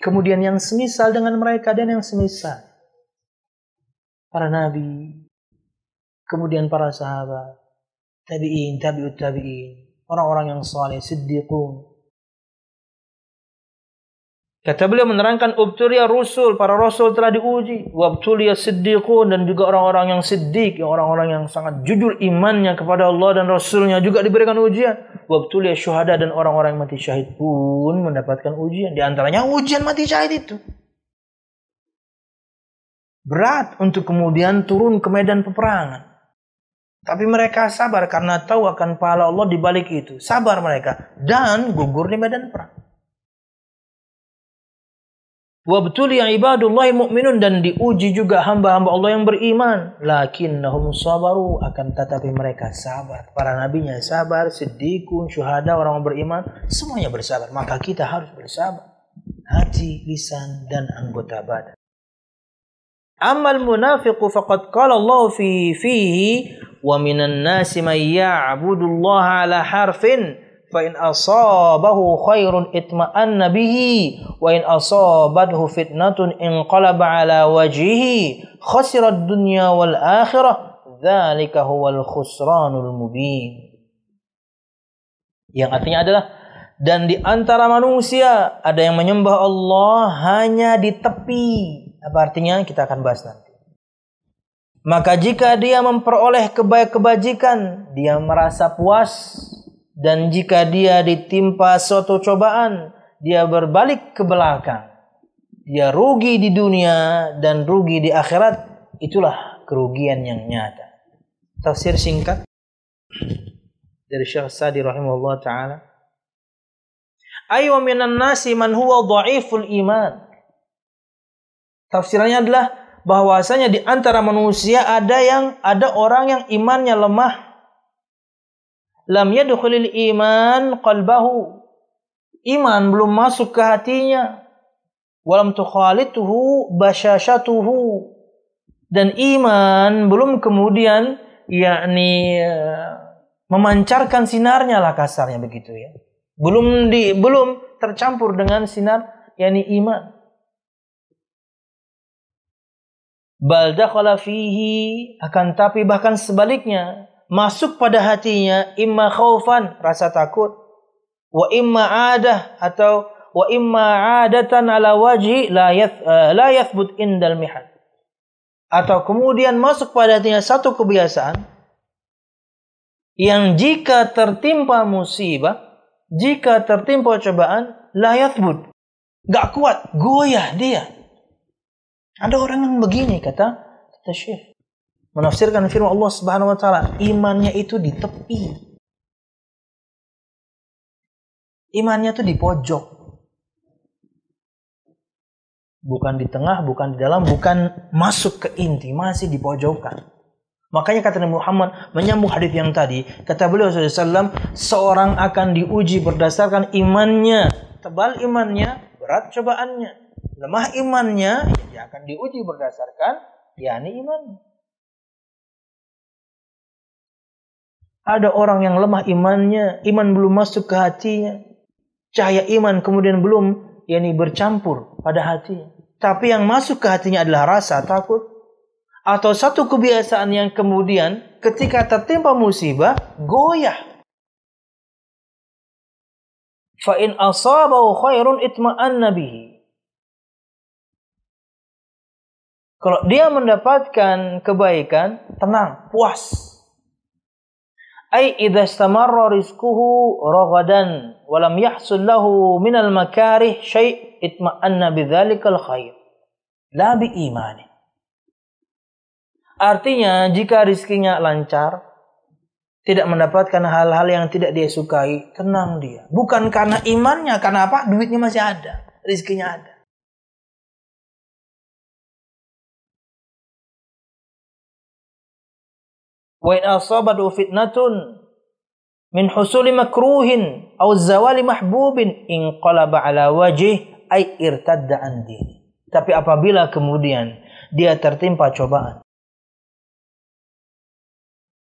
Kemudian yang semisal dengan mereka dan yang semisal para nabi, kemudian para sahabat, tabi'in, tabi'ut tabi'in, orang-orang yang saleh, siddiqun. Kata beliau menerangkan ubtulia rusul, para rasul telah diuji, wabtulia siddiqun dan juga orang-orang yang siddiq, orang-orang yang sangat jujur imannya kepada Allah dan Rasulnya juga diberikan ujian. Wabtulia syuhada dan orang-orang yang mati syahid pun mendapatkan ujian. Di antaranya ujian mati syahid itu. Berat untuk kemudian turun ke medan peperangan. Tapi mereka sabar karena tahu akan pahala Allah di balik itu. Sabar mereka dan gugur di medan perang. Wabtuli yang ibadullah mu'minun dan diuji juga hamba-hamba Allah yang beriman. Lakinnahum sabaru akan tetapi mereka sabar. Para nabinya sabar, sedikun, syuhada, orang beriman, semuanya bersabar. Maka kita harus bersabar. Hati, lisan, dan anggota badan. Amal munafiqu faqad qala Allah fi fihi wa minan nasi man ya'budu Allah ala harfin fa in asabahu khairun itma'anna bihi wa in asabathu fitnatun inqalaba ala wajhihi khasira ad-dunya wal akhirah dzalika huwal khusranul mubin yang artinya adalah dan di antara manusia ada yang menyembah Allah hanya di tepi Apa artinya? Kita akan bahas nanti. Maka jika dia memperoleh kebaik-kebajikan, dia merasa puas. Dan jika dia ditimpa suatu cobaan, dia berbalik ke belakang. Dia rugi di dunia dan rugi di akhirat. Itulah kerugian yang nyata. Tafsir singkat dari Syekh Sadi rahimahullah taala. Aywa minan nasi man huwa dhaiful iman. Tafsirannya adalah bahwasanya di antara manusia ada yang ada orang yang imannya lemah. Lam yadkhulil iman qalbahu. Iman belum masuk ke hatinya. Walam tukhalituhu basyashatuhu. Dan iman belum kemudian yakni memancarkan sinarnya lah kasarnya begitu ya. Belum di belum tercampur dengan sinar yakni iman. Bal dakhala fihi akan tapi bahkan sebaliknya masuk pada hatinya imma khaufan rasa takut wa imma adah atau wa imma adatan ala wajhi la yath, uh, la yathbut indal mihad atau kemudian masuk pada hatinya satu kebiasaan yang jika tertimpa musibah, jika tertimpa cobaan, layat bud. Gak kuat, goyah dia. Ada orang yang begini kata kata Syekh. Menafsirkan firman Allah Subhanahu wa taala, imannya itu di tepi. Imannya itu di pojok. Bukan di tengah, bukan di dalam, bukan masuk ke inti, masih di pojokan. Makanya kata Nabi Muhammad menyambung hadis yang tadi, kata beliau SAW, seorang akan diuji berdasarkan imannya, tebal imannya, berat cobaannya, lemah imannya, ya dia akan diuji berdasarkan yakni iman. Ada orang yang lemah imannya, iman belum masuk ke hatinya, cahaya iman kemudian belum yakni bercampur pada hatinya. Tapi yang masuk ke hatinya adalah rasa takut, atau satu kebiasaan yang kemudian ketika tertimpa musibah goyah. Fa asabahu khairun itma'anna bihi. Kalau dia mendapatkan kebaikan, tenang, puas. Ai idza istamarra rizquhu ragadan wa lam yahsul lahu min al makarih syai' itma'anna bidzalikal khair. La bi imani. Artinya jika rizkinya lancar, tidak mendapatkan hal-hal yang tidak dia sukai, tenang dia. Bukan karena imannya, karena apa? Duitnya masih ada, rizkinya ada. Wa in asabatu fitnatun min husuli makruhin aw zawali mahbubin in qalaba ala wajih ay irtadda an Tapi apabila kemudian dia tertimpa cobaan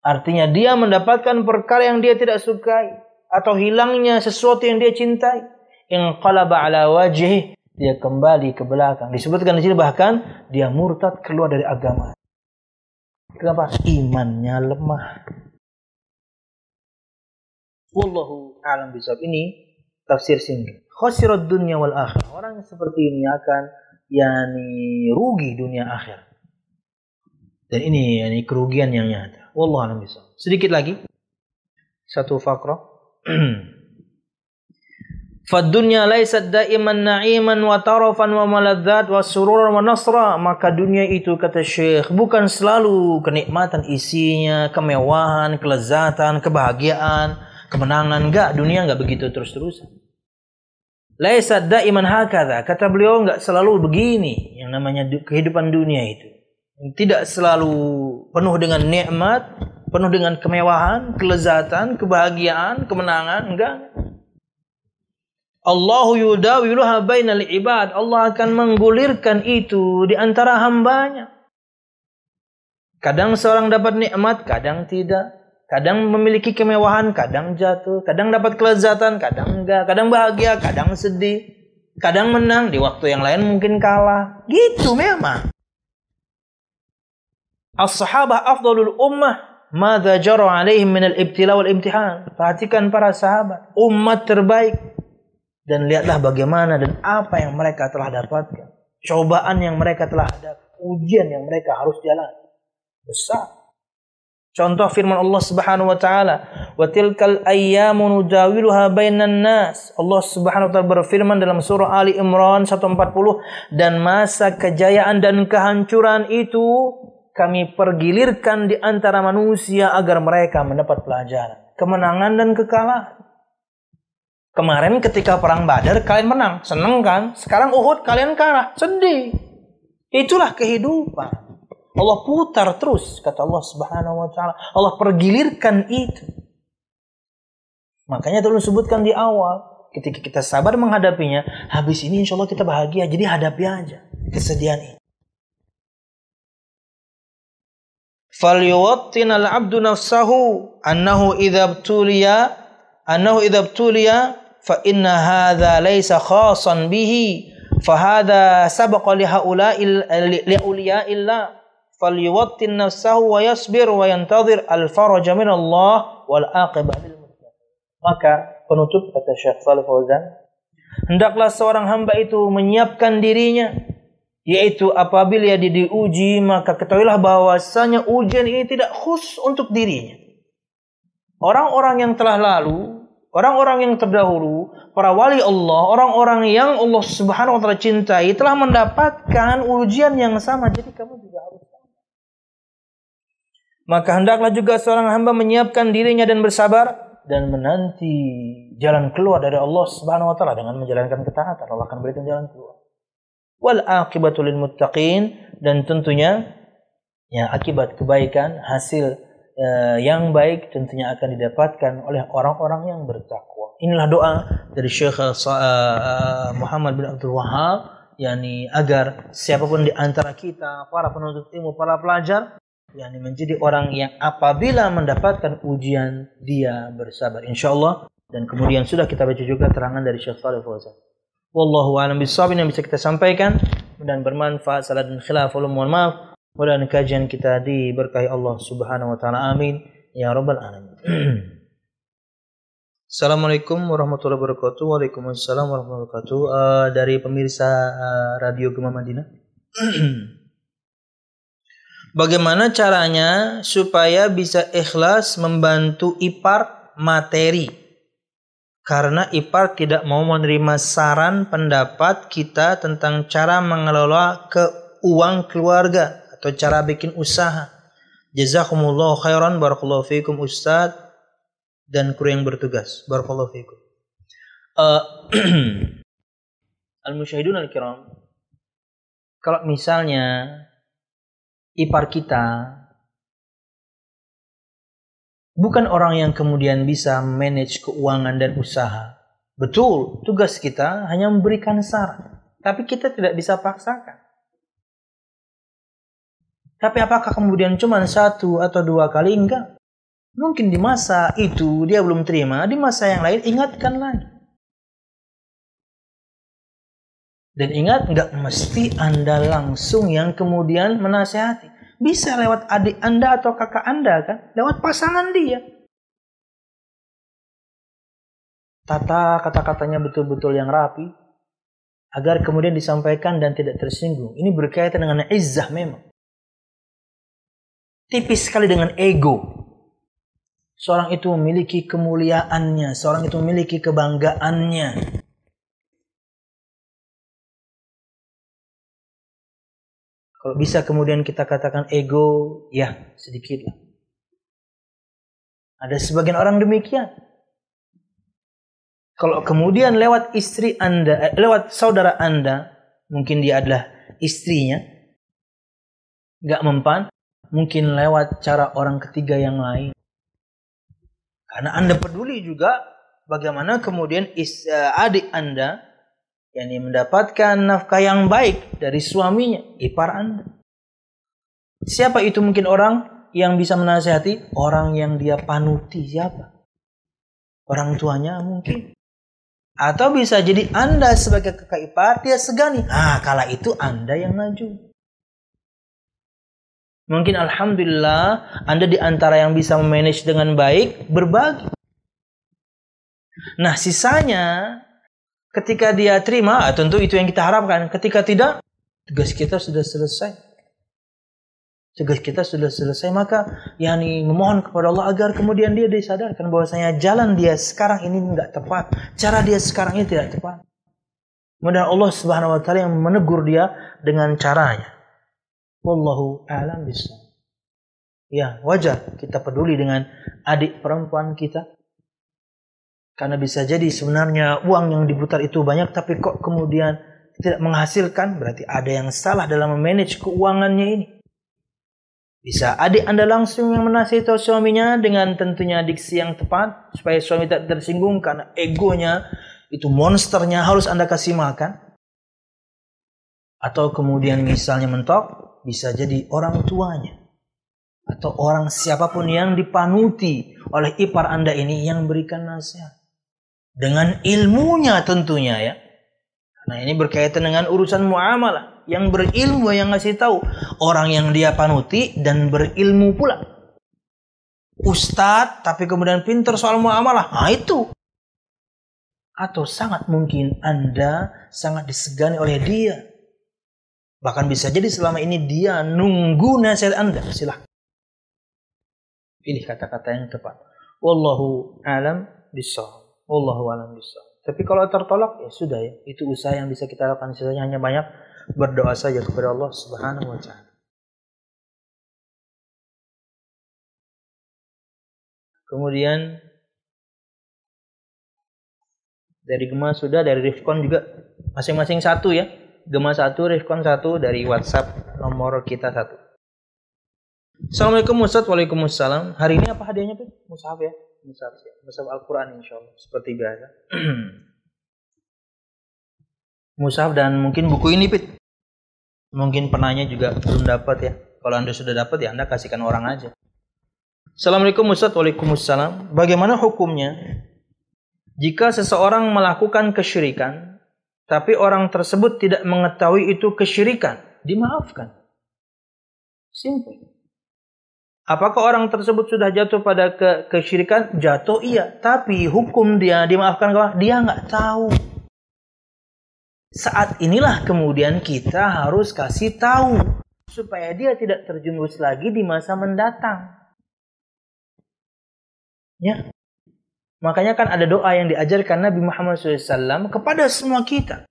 Artinya dia mendapatkan perkara yang dia tidak sukai atau hilangnya sesuatu yang dia cintai. Inqalaba ala wajhi dia kembali ke belakang. Disebutkan di sini bahkan dia murtad keluar dari agama. Kenapa? Imannya lemah. Wallahu a'lam bishawab. Ini tafsir singkat. Khasirat dunya wal akhir. Orang seperti ini akan yani rugi dunia akhir. Dan ini yani kerugian yang nyata. Wallahu a'lam Sedikit lagi. Satu fakrah. [CLEARS THROAT] Fadunya laisat daiman na'iman wa tarafan wa maladzat wa sururan wa nasra. Maka dunia itu kata Syekh bukan selalu kenikmatan isinya, kemewahan, kelezatan, kebahagiaan, kemenangan. Enggak, dunia enggak begitu terus-terusan. Laisat daiman hakadha. Kata beliau enggak selalu begini yang namanya kehidupan dunia itu tidak selalu penuh dengan nikmat, penuh dengan kemewahan, kelezatan, kebahagiaan, kemenangan, enggak. Allahu yudawiluha bainal ibad. Allah akan menggulirkan itu di antara hambanya. Kadang seorang dapat nikmat, kadang tidak. Kadang memiliki kemewahan, kadang jatuh. Kadang dapat kelezatan, kadang enggak. Kadang bahagia, kadang sedih. Kadang menang, di waktu yang lain mungkin kalah. Gitu memang. As-sahabah afdalul ummah Mada jara alaihim minal ibtila wal imtihan. Perhatikan para sahabat. Umat terbaik. Dan lihatlah bagaimana dan apa yang mereka telah dapatkan. cobaan yang mereka telah ada, ujian yang mereka harus jalani. Besar. Contoh firman Allah Subhanahu wa taala, "Wa tilkal ayyamu nudawiluha bainan nas." Allah Subhanahu wa taala berfirman dalam surah Ali Imran 140, "Dan masa kejayaan dan kehancuran itu kami pergilirkan di antara manusia agar mereka mendapat pelajaran, kemenangan dan kekalahan." Kemarin ketika perang Badar kalian menang, seneng kan? Sekarang Uhud kalian kalah, sedih. Itulah kehidupan. Allah putar terus kata Allah Subhanahu wa taala. Allah pergilirkan itu. Makanya dulu sebutkan di awal, ketika kita sabar menghadapinya, habis ini insya Allah kita bahagia. Jadi hadapi aja kesedihan ini. فَلْيُوَطِّنَ الْعَبْدُ نَفْسَهُ أَنَّهُ إِذَا ابْتُلِيَ fa inna hadza laisa khasan bihi. Fa hadza sabaqa li haula'il li awliya'illah. Falyuwattin nafsahu wa yasbir wa yantazir al faraja min Allah wal aqibah lil maka penutup kata Syekh Shalih Fauzan hendaklah seorang hamba itu menyiapkan dirinya yaitu apabila dia diuji maka ketahuilah bahwasanya ujian ini tidak khusus untuk dirinya. Orang-orang yang telah lalu orang-orang yang terdahulu, para wali Allah, orang-orang yang Allah Subhanahu wa taala cintai telah mendapatkan ujian yang sama. Jadi kamu juga harus maka hendaklah juga seorang hamba menyiapkan dirinya dan bersabar dan menanti jalan keluar dari Allah Subhanahu wa taala dengan menjalankan ketaatan. Allah akan berikan jalan keluar. Wal aqibatu lil muttaqin dan tentunya ya akibat kebaikan hasil uh, yang baik tentunya akan didapatkan oleh orang-orang yang bertakwa. Inilah doa dari Syekh uh, Muhammad bin Abdul Wahab yakni agar siapa pun di antara kita para penuntut ilmu, para pelajar yakni menjadi orang yang apabila mendapatkan ujian dia bersabar insyaallah dan kemudian sudah kita baca juga terangan dari Syekh Shalih Fauzan. Wallahu a'lam bishawab yang bisa kita sampaikan dan bermanfaat salat dan khilaf mohon maaf. Mudah-mudahan kajian kita diberkahi Allah Subhanahu wa taala. Amin ya rabbal alamin. [CLEARS THROAT] Assalamualaikum warahmatullahi wabarakatuh. Waalaikumsalam warahmatullahi wabarakatuh. Uh, dari pemirsa uh, Radio Gema Madinah. [CLEARS THROAT] Bagaimana caranya supaya bisa ikhlas membantu ipar materi? Karena ipar tidak mau menerima saran pendapat kita tentang cara mengelola keuang keluarga atau cara bikin usaha. Jazakumullah khairan barakallahu fiikum Ustaz dan kru yang bertugas. Barakallahu fiikum. Uh, [CLEARS THROAT] Al-musyahidun al-kiram. Kalau misalnya ipar kita bukan orang yang kemudian bisa manage keuangan dan usaha. Betul, tugas kita hanya memberikan saran, tapi kita tidak bisa paksakan. Tapi apakah kemudian cuma satu atau dua kali? Enggak. Mungkin di masa itu dia belum terima, di masa yang lain ingatkan lagi. Dan ingat, nggak mesti Anda langsung yang kemudian menasehati. Bisa lewat adik Anda atau kakak Anda kan? Lewat pasangan dia. Tata kata-katanya betul-betul yang rapi. Agar kemudian disampaikan dan tidak tersinggung. Ini berkaitan dengan izzah memang. Tipis sekali dengan ego. Seorang itu memiliki kemuliaannya. Seorang itu memiliki kebanggaannya. Kalau bisa kemudian kita katakan ego, ya sedikit lah. Ada sebagian orang demikian. Kalau kemudian lewat istri Anda, eh, lewat saudara Anda, mungkin dia adalah istrinya, nggak mempan, mungkin lewat cara orang ketiga yang lain. Karena Anda peduli juga bagaimana kemudian is, uh, adik Anda yakni mendapatkan nafkah yang baik dari suaminya, ipar Anda. Siapa itu mungkin orang yang bisa menasihati? Orang yang dia panuti siapa? Orang tuanya mungkin. Atau bisa jadi Anda sebagai kakak ipar, dia segani. Ah, kala itu Anda yang maju. Mungkin Alhamdulillah Anda di antara yang bisa memanage dengan baik, berbagi. Nah sisanya Ketika dia terima, ah, tentu itu yang kita harapkan. Ketika tidak, Tugas kita sudah selesai. Tugas kita sudah selesai maka yakni memohon kepada Allah agar kemudian dia disadarkan bahwasanya jalan dia sekarang ini enggak tepat, cara dia sekarang ini tidak tepat. Kemudian Allah Subhanahu wa taala yang menegur dia dengan caranya. Wallahu a'lam bishawab. Ya, wajar kita peduli dengan adik perempuan kita. Karena bisa jadi sebenarnya uang yang diputar itu banyak tapi kok kemudian tidak menghasilkan, berarti ada yang salah dalam memanage keuangannya ini. Bisa adik Anda langsung yang menasihati suaminya dengan tentunya diksi yang tepat supaya suami tidak tersinggung karena egonya itu monsternya harus Anda kasih makan. Atau kemudian misalnya mentok bisa jadi orang tuanya atau orang siapa pun yang dipanuti oleh ipar Anda ini yang berikan nasihat. Dengan ilmunya tentunya ya. Nah ini berkaitan dengan urusan muamalah. Yang berilmu yang ngasih tahu. Orang yang dia panuti dan berilmu pula. Ustadz tapi kemudian pinter soal muamalah. Nah itu. Atau sangat mungkin Anda sangat disegani oleh dia. Bahkan bisa jadi selama ini dia nunggu nasihat Anda. Silahkan. Pilih kata-kata yang tepat. Wallahu alam bisawab. Wallahu alam bisawab. Tapi kalau tertolak ya sudah ya. Itu usaha yang bisa kita lakukan. Sisanya hanya banyak berdoa saja kepada Allah Subhanahu wa taala. Kemudian dari Gema sudah, dari Rifkon juga masing-masing satu ya. Gema satu, Rifkon satu, dari WhatsApp nomor kita satu. Assalamualaikum Ustaz, Waalaikumsalam. Hari ini apa hadiahnya Pit? Mushaf ya? Mushaf ya. Mushaf Al-Quran insya Allah. Seperti biasa. [CLEARS THROAT] Mushaf dan mungkin buku ini Pit. Mungkin penanya juga belum dapat ya. Kalau Anda sudah dapat ya Anda kasihkan orang aja. Assalamualaikum Ustaz, Waalaikumsalam. Bagaimana hukumnya jika seseorang melakukan kesyirikan tapi orang tersebut tidak mengetahui itu kesyirikan? Dimaafkan. Simple. Apakah orang tersebut sudah jatuh pada ke kesyirikan? Jatuh iya, tapi hukum dia dimaafkan kah? Dia nggak tahu. Saat inilah kemudian kita harus kasih tahu supaya dia tidak terjerumus lagi di masa mendatang. Ya. Makanya kan ada doa yang diajarkan Nabi Muhammad SAW kepada semua kita.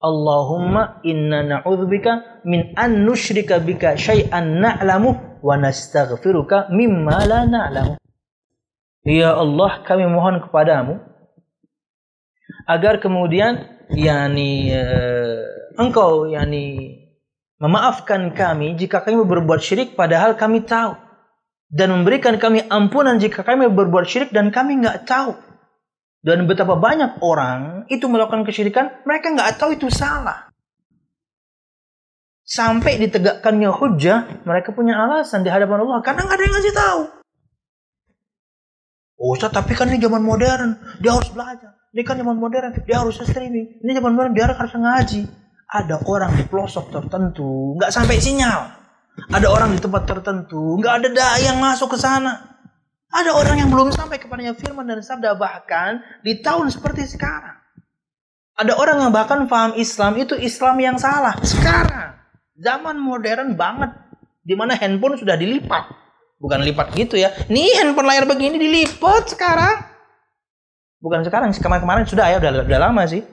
Allahumma inna na'udzubika min an nusyrika bika syai'an na'lamu wa nastaghfiruka mimma la na'lamu. Ya Allah, kami mohon kepadamu agar kemudian yakni uh, engkau yakni memaafkan kami jika kami berbuat syirik padahal kami tahu dan memberikan kami ampunan jika kami berbuat syirik dan kami nggak tahu. Dan betapa banyak orang itu melakukan kesyirikan, mereka nggak tahu itu salah. Sampai ditegakkannya hujah, mereka punya alasan di hadapan Allah karena nggak ada yang ngasih tahu. Oh, Ustaz, tapi kan ini zaman modern, dia harus belajar. Ini kan zaman modern, dia harus streaming. Ini zaman modern, dia harus ngaji. Ada orang di pelosok tertentu, nggak sampai sinyal. Ada orang di tempat tertentu, nggak ada daya yang masuk ke sana. Ada orang yang belum sampai kepadanya firman dan sabda bahkan di tahun seperti sekarang. Ada orang yang bahkan paham Islam itu Islam yang salah. Sekarang zaman modern banget di mana handphone sudah dilipat. Bukan lipat gitu ya. Nih handphone layar begini dilipat sekarang. Bukan sekarang, kemarin-kemarin sudah ya, udah, udah lama sih.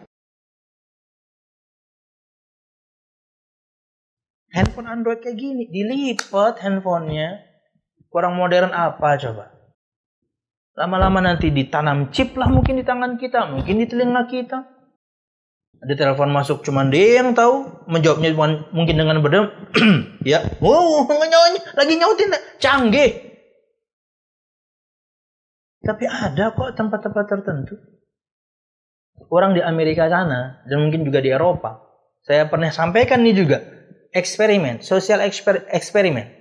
Handphone Android kayak gini, dilipat handphonenya. Kurang modern apa coba? Lama-lama nanti ditanam chip lah mungkin di tangan kita, mungkin di telinga kita. Ada telepon masuk cuman dia yang tahu, menjawabnya cuman mungkin dengan berdem, [CLEARS THROAT] ya, wow, nyautin, lagi nyautin, canggih. Tapi ada kok tempat-tempat tertentu. Orang di Amerika sana, dan mungkin juga di Eropa. Saya pernah sampaikan nih juga, eksperimen, sosial eksper, eksperimen.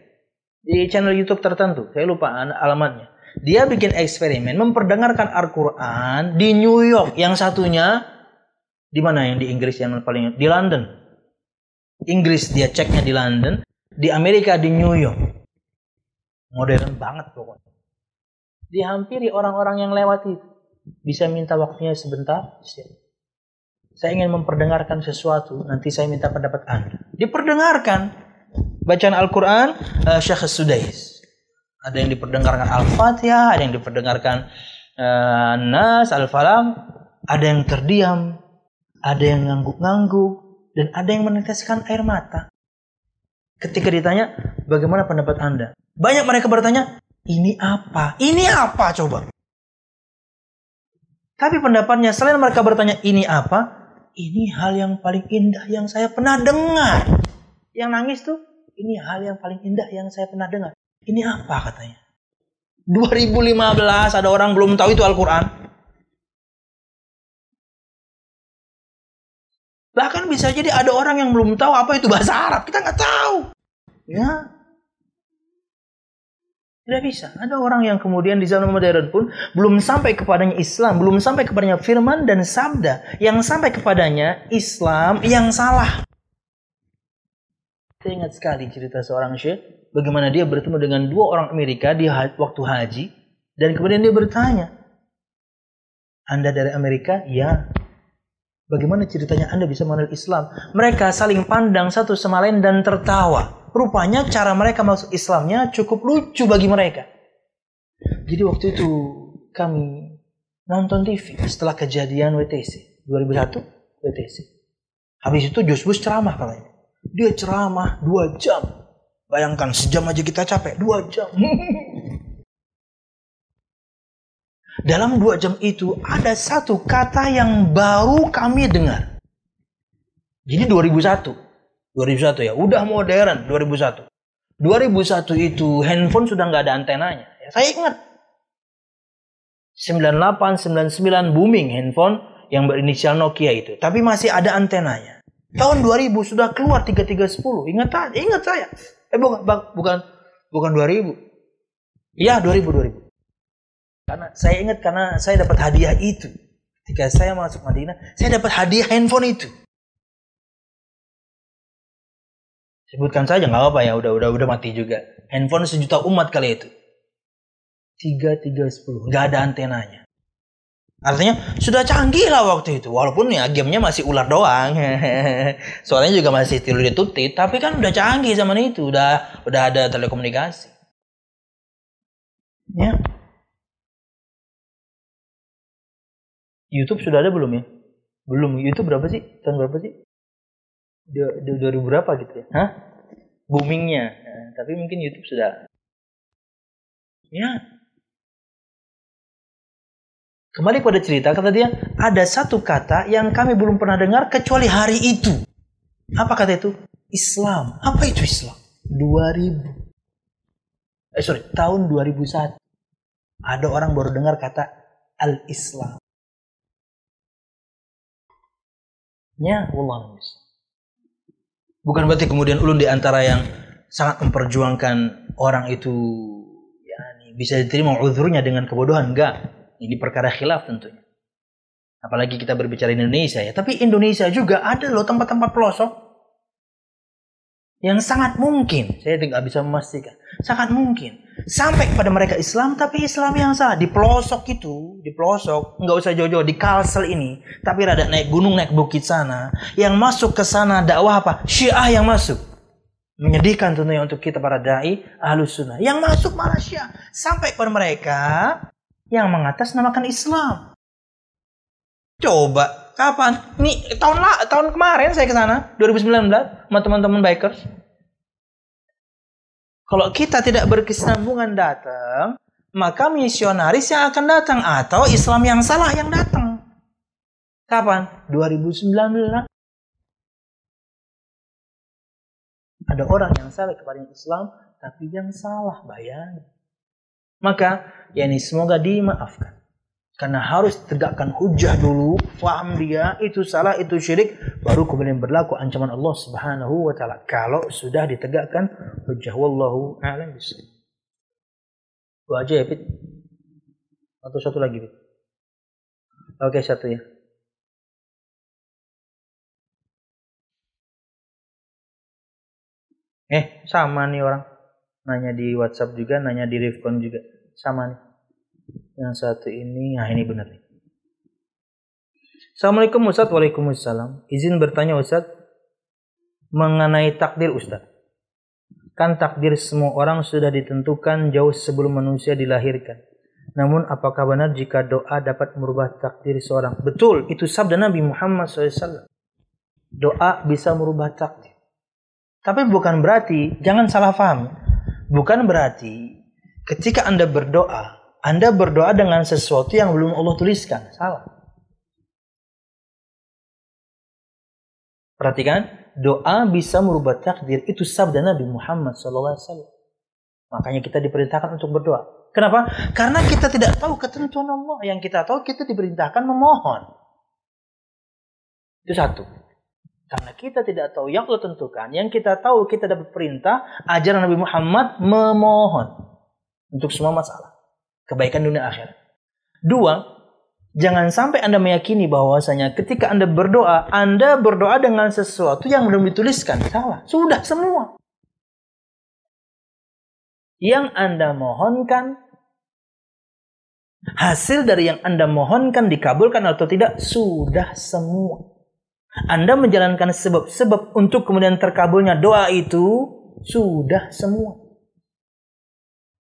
Di channel YouTube tertentu, saya lupa alamatnya dia bikin eksperimen memperdengarkan Al-Quran di New York. Yang satunya di mana yang di Inggris yang paling di London. Inggris dia ceknya di London, di Amerika di New York. Modern banget pokoknya. Dihampiri orang-orang yang lewat itu. Bisa minta waktunya sebentar, saya ingin memperdengarkan sesuatu, nanti saya minta pendapat Anda. Diperdengarkan. Bacaan Al-Quran, uh, Syekh Sudais. Ada yang diperdengarkan Al-Fatihah, ada yang diperdengarkan uh, Nas, Al-Falam. Ada yang terdiam, ada yang ngangguk-ngangguk, dan ada yang meneteskan air mata. Ketika ditanya, bagaimana pendapat Anda? Banyak mereka bertanya, ini apa? Ini apa coba? Tapi pendapatnya selain mereka bertanya ini apa, ini hal yang paling indah yang saya pernah dengar. Yang nangis tuh, ini hal yang paling indah yang saya pernah dengar. Ini apa katanya? 2015 ada orang belum tahu itu Al-Quran. Bahkan bisa jadi ada orang yang belum tahu apa itu bahasa Arab. Kita nggak tahu. Ya, tidak bisa. Ada orang yang kemudian di zaman modern pun belum sampai kepadanya Islam, belum sampai kepadanya firman dan sabda. Yang sampai kepadanya Islam yang salah. Saya ingat sekali cerita seorang syekh, bagaimana dia bertemu dengan dua orang Amerika di waktu haji, dan kemudian dia bertanya, Anda dari Amerika? Ya. Bagaimana ceritanya Anda bisa mengenal Islam? Mereka saling pandang satu sama lain dan tertawa. Rupanya cara mereka masuk Islamnya cukup lucu bagi mereka. Jadi waktu itu kami nonton TV setelah kejadian WTC 2001 WTC. Habis itu Josh Bush ceramah katanya. Dia ceramah dua jam. Bayangkan sejam aja kita capek, dua jam. [LAUGHS] Dalam dua jam itu ada satu kata yang baru kami dengar. Jadi 2001. 2001 ya, udah modern 2001. 2001 itu handphone sudah nggak ada antenanya. Ya, saya ingat 98, 99 booming handphone yang berinisial Nokia itu, tapi masih ada antenanya. Tahun 2000 sudah keluar 3310. Ingat ingat saya. Eh bukan bukan bukan 2000. Iya, 2000 2000. Karena saya ingat karena saya dapat hadiah itu. Ketika saya masuk Madinah, saya dapat hadiah handphone itu. Sebutkan saja nggak apa ya, udah udah udah mati juga. Handphone sejuta umat kali itu. Tiga tiga sepuluh, nggak ada antenanya. Artinya sudah canggih lah waktu itu. Walaupun ya gamenya masih ular doang. [LAUGHS] Soalnya juga masih tidur ditutit. Tapi kan udah canggih zaman itu. Udah udah ada telekomunikasi. Ya. YouTube sudah ada belum ya? Belum. YouTube berapa sih? Tahun berapa sih? Dua ribu berapa gitu ya? Hah? Boomingnya. Nah, tapi mungkin YouTube sudah. Ya. Kembali pada cerita, kata dia, ada satu kata yang kami belum pernah dengar kecuali hari itu. Apa kata itu? Islam. Apa itu Islam? 2000. Eh sorry, tahun 2001. Ada orang baru dengar kata Al-Islam. Ya, Allah Bukan berarti kemudian ulun di antara yang sangat memperjuangkan orang itu ya, bisa diterima uzurnya dengan kebodohan. Enggak. Ini perkara khilaf tentunya. Apalagi kita berbicara Indonesia ya. Tapi Indonesia juga ada loh tempat-tempat pelosok yang sangat mungkin, saya tidak bisa memastikan, sangat mungkin sampai kepada mereka Islam, tapi Islam yang sah di pelosok itu, di pelosok, nggak usah jauh-jauh di Kalsel ini, tapi rada naik gunung, naik bukit sana, yang masuk ke sana dakwah apa? Syiah yang masuk. Menyedihkan tentunya untuk kita para dai ahlus sunnah. Yang masuk malah syiah. Sampai kepada mereka yang mengatasnamakan Islam. Coba Kapan? Ini tahun lah, tahun kemarin saya ke sana, 2019, sama teman-teman bikers. Kalau kita tidak berkesinambungan datang, maka misionaris yang akan datang atau Islam yang salah yang datang. Kapan? 2019. Ada orang yang salah kepada Islam, tapi yang salah bayang. Maka, ya ini semoga dimaafkan. Karena harus tegakkan hujah dulu, faham dia itu salah, itu syirik, baru kemudian berlaku ancaman Allah Subhanahu wa taala. Kalau sudah ditegakkan hujah wallahu a'lam bishawab. Dua aja ya. Atau satu lagi, Pit. Oke, satu ya. Eh, sama nih orang. Nanya di WhatsApp juga, nanya di Rifkon juga. Sama nih. Yang satu ini, nah ini benar nih. Assalamualaikum Ustaz. Waalaikumsalam. Izin bertanya Ustaz mengenai takdir Ustaz. Kan takdir semua orang sudah ditentukan jauh sebelum manusia dilahirkan. Namun apakah benar jika doa dapat merubah takdir seorang? Betul, itu sabda Nabi Muhammad SAW. Doa bisa merubah takdir. Tapi bukan berarti, jangan salah paham. Bukan berarti ketika Anda berdoa, Anda berdoa dengan sesuatu yang belum Allah tuliskan. Salah. Perhatikan, doa bisa merubah takdir. Itu sabda Nabi Muhammad SAW. Makanya kita diperintahkan untuk berdoa. Kenapa? Karena kita tidak tahu ketentuan Allah. Yang kita tahu kita diperintahkan memohon. Itu satu. Karena kita tidak tahu yang Allah tentukan. Yang kita tahu kita dapat perintah ajaran Nabi Muhammad memohon. Untuk semua masalah. Kebaikan dunia akhirat. Dua, Jangan sampai Anda meyakini bahwasanya ketika Anda berdoa, Anda berdoa dengan sesuatu yang belum dituliskan. Salah. Sudah semua. Yang Anda mohonkan, hasil dari yang Anda mohonkan dikabulkan atau tidak, sudah semua. Anda menjalankan sebab-sebab untuk kemudian terkabulnya doa itu, sudah semua.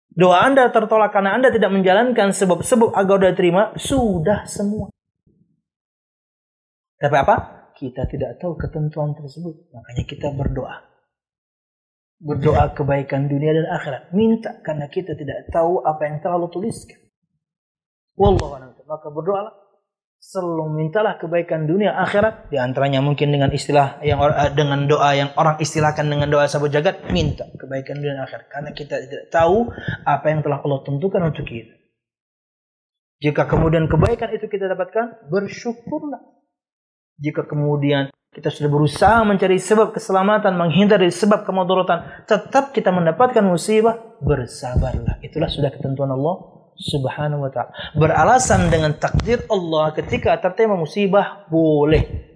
Doa Anda tertolak karena Anda tidak menjalankan sebab-sebab agar sudah terima, sudah semua. Tapi apa? Kita tidak tahu ketentuan tersebut. Makanya kita berdoa. Berdoa kebaikan dunia dan akhirat. Minta karena kita tidak tahu apa yang telah Allah tuliskan. Wallahu Maka berdoalah selalu mintalah kebaikan dunia akhirat. Di antaranya mungkin dengan istilah yang eh, dengan doa yang orang istilahkan dengan doa sabut jagat minta kebaikan dunia akhirat. Karena kita tidak tahu apa yang telah Allah tentukan untuk kita. Jika kemudian kebaikan itu kita dapatkan bersyukurlah. Jika kemudian kita sudah berusaha mencari sebab keselamatan menghindar dari sebab kemudaratan tetap kita mendapatkan musibah bersabarlah. Itulah sudah ketentuan Allah Subhanahu wa taala. Beralasan dengan takdir Allah ketika tertimpa musibah boleh.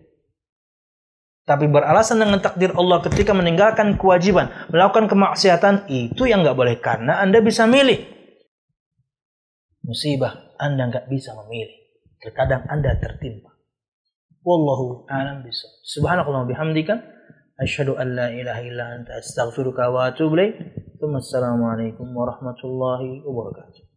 Tapi beralasan dengan takdir Allah ketika meninggalkan kewajiban, melakukan kemaksiatan itu yang nggak boleh karena Anda bisa milih. Musibah Anda nggak bisa memilih. Terkadang Anda tertimpa. Wallahu a'lam bishawab. Subhanakallah bihamdika asyhadu an la ilaha illa anta astaghfiruka wa atubu ilaik. Assalamualaikum warahmatullahi wabarakatuh.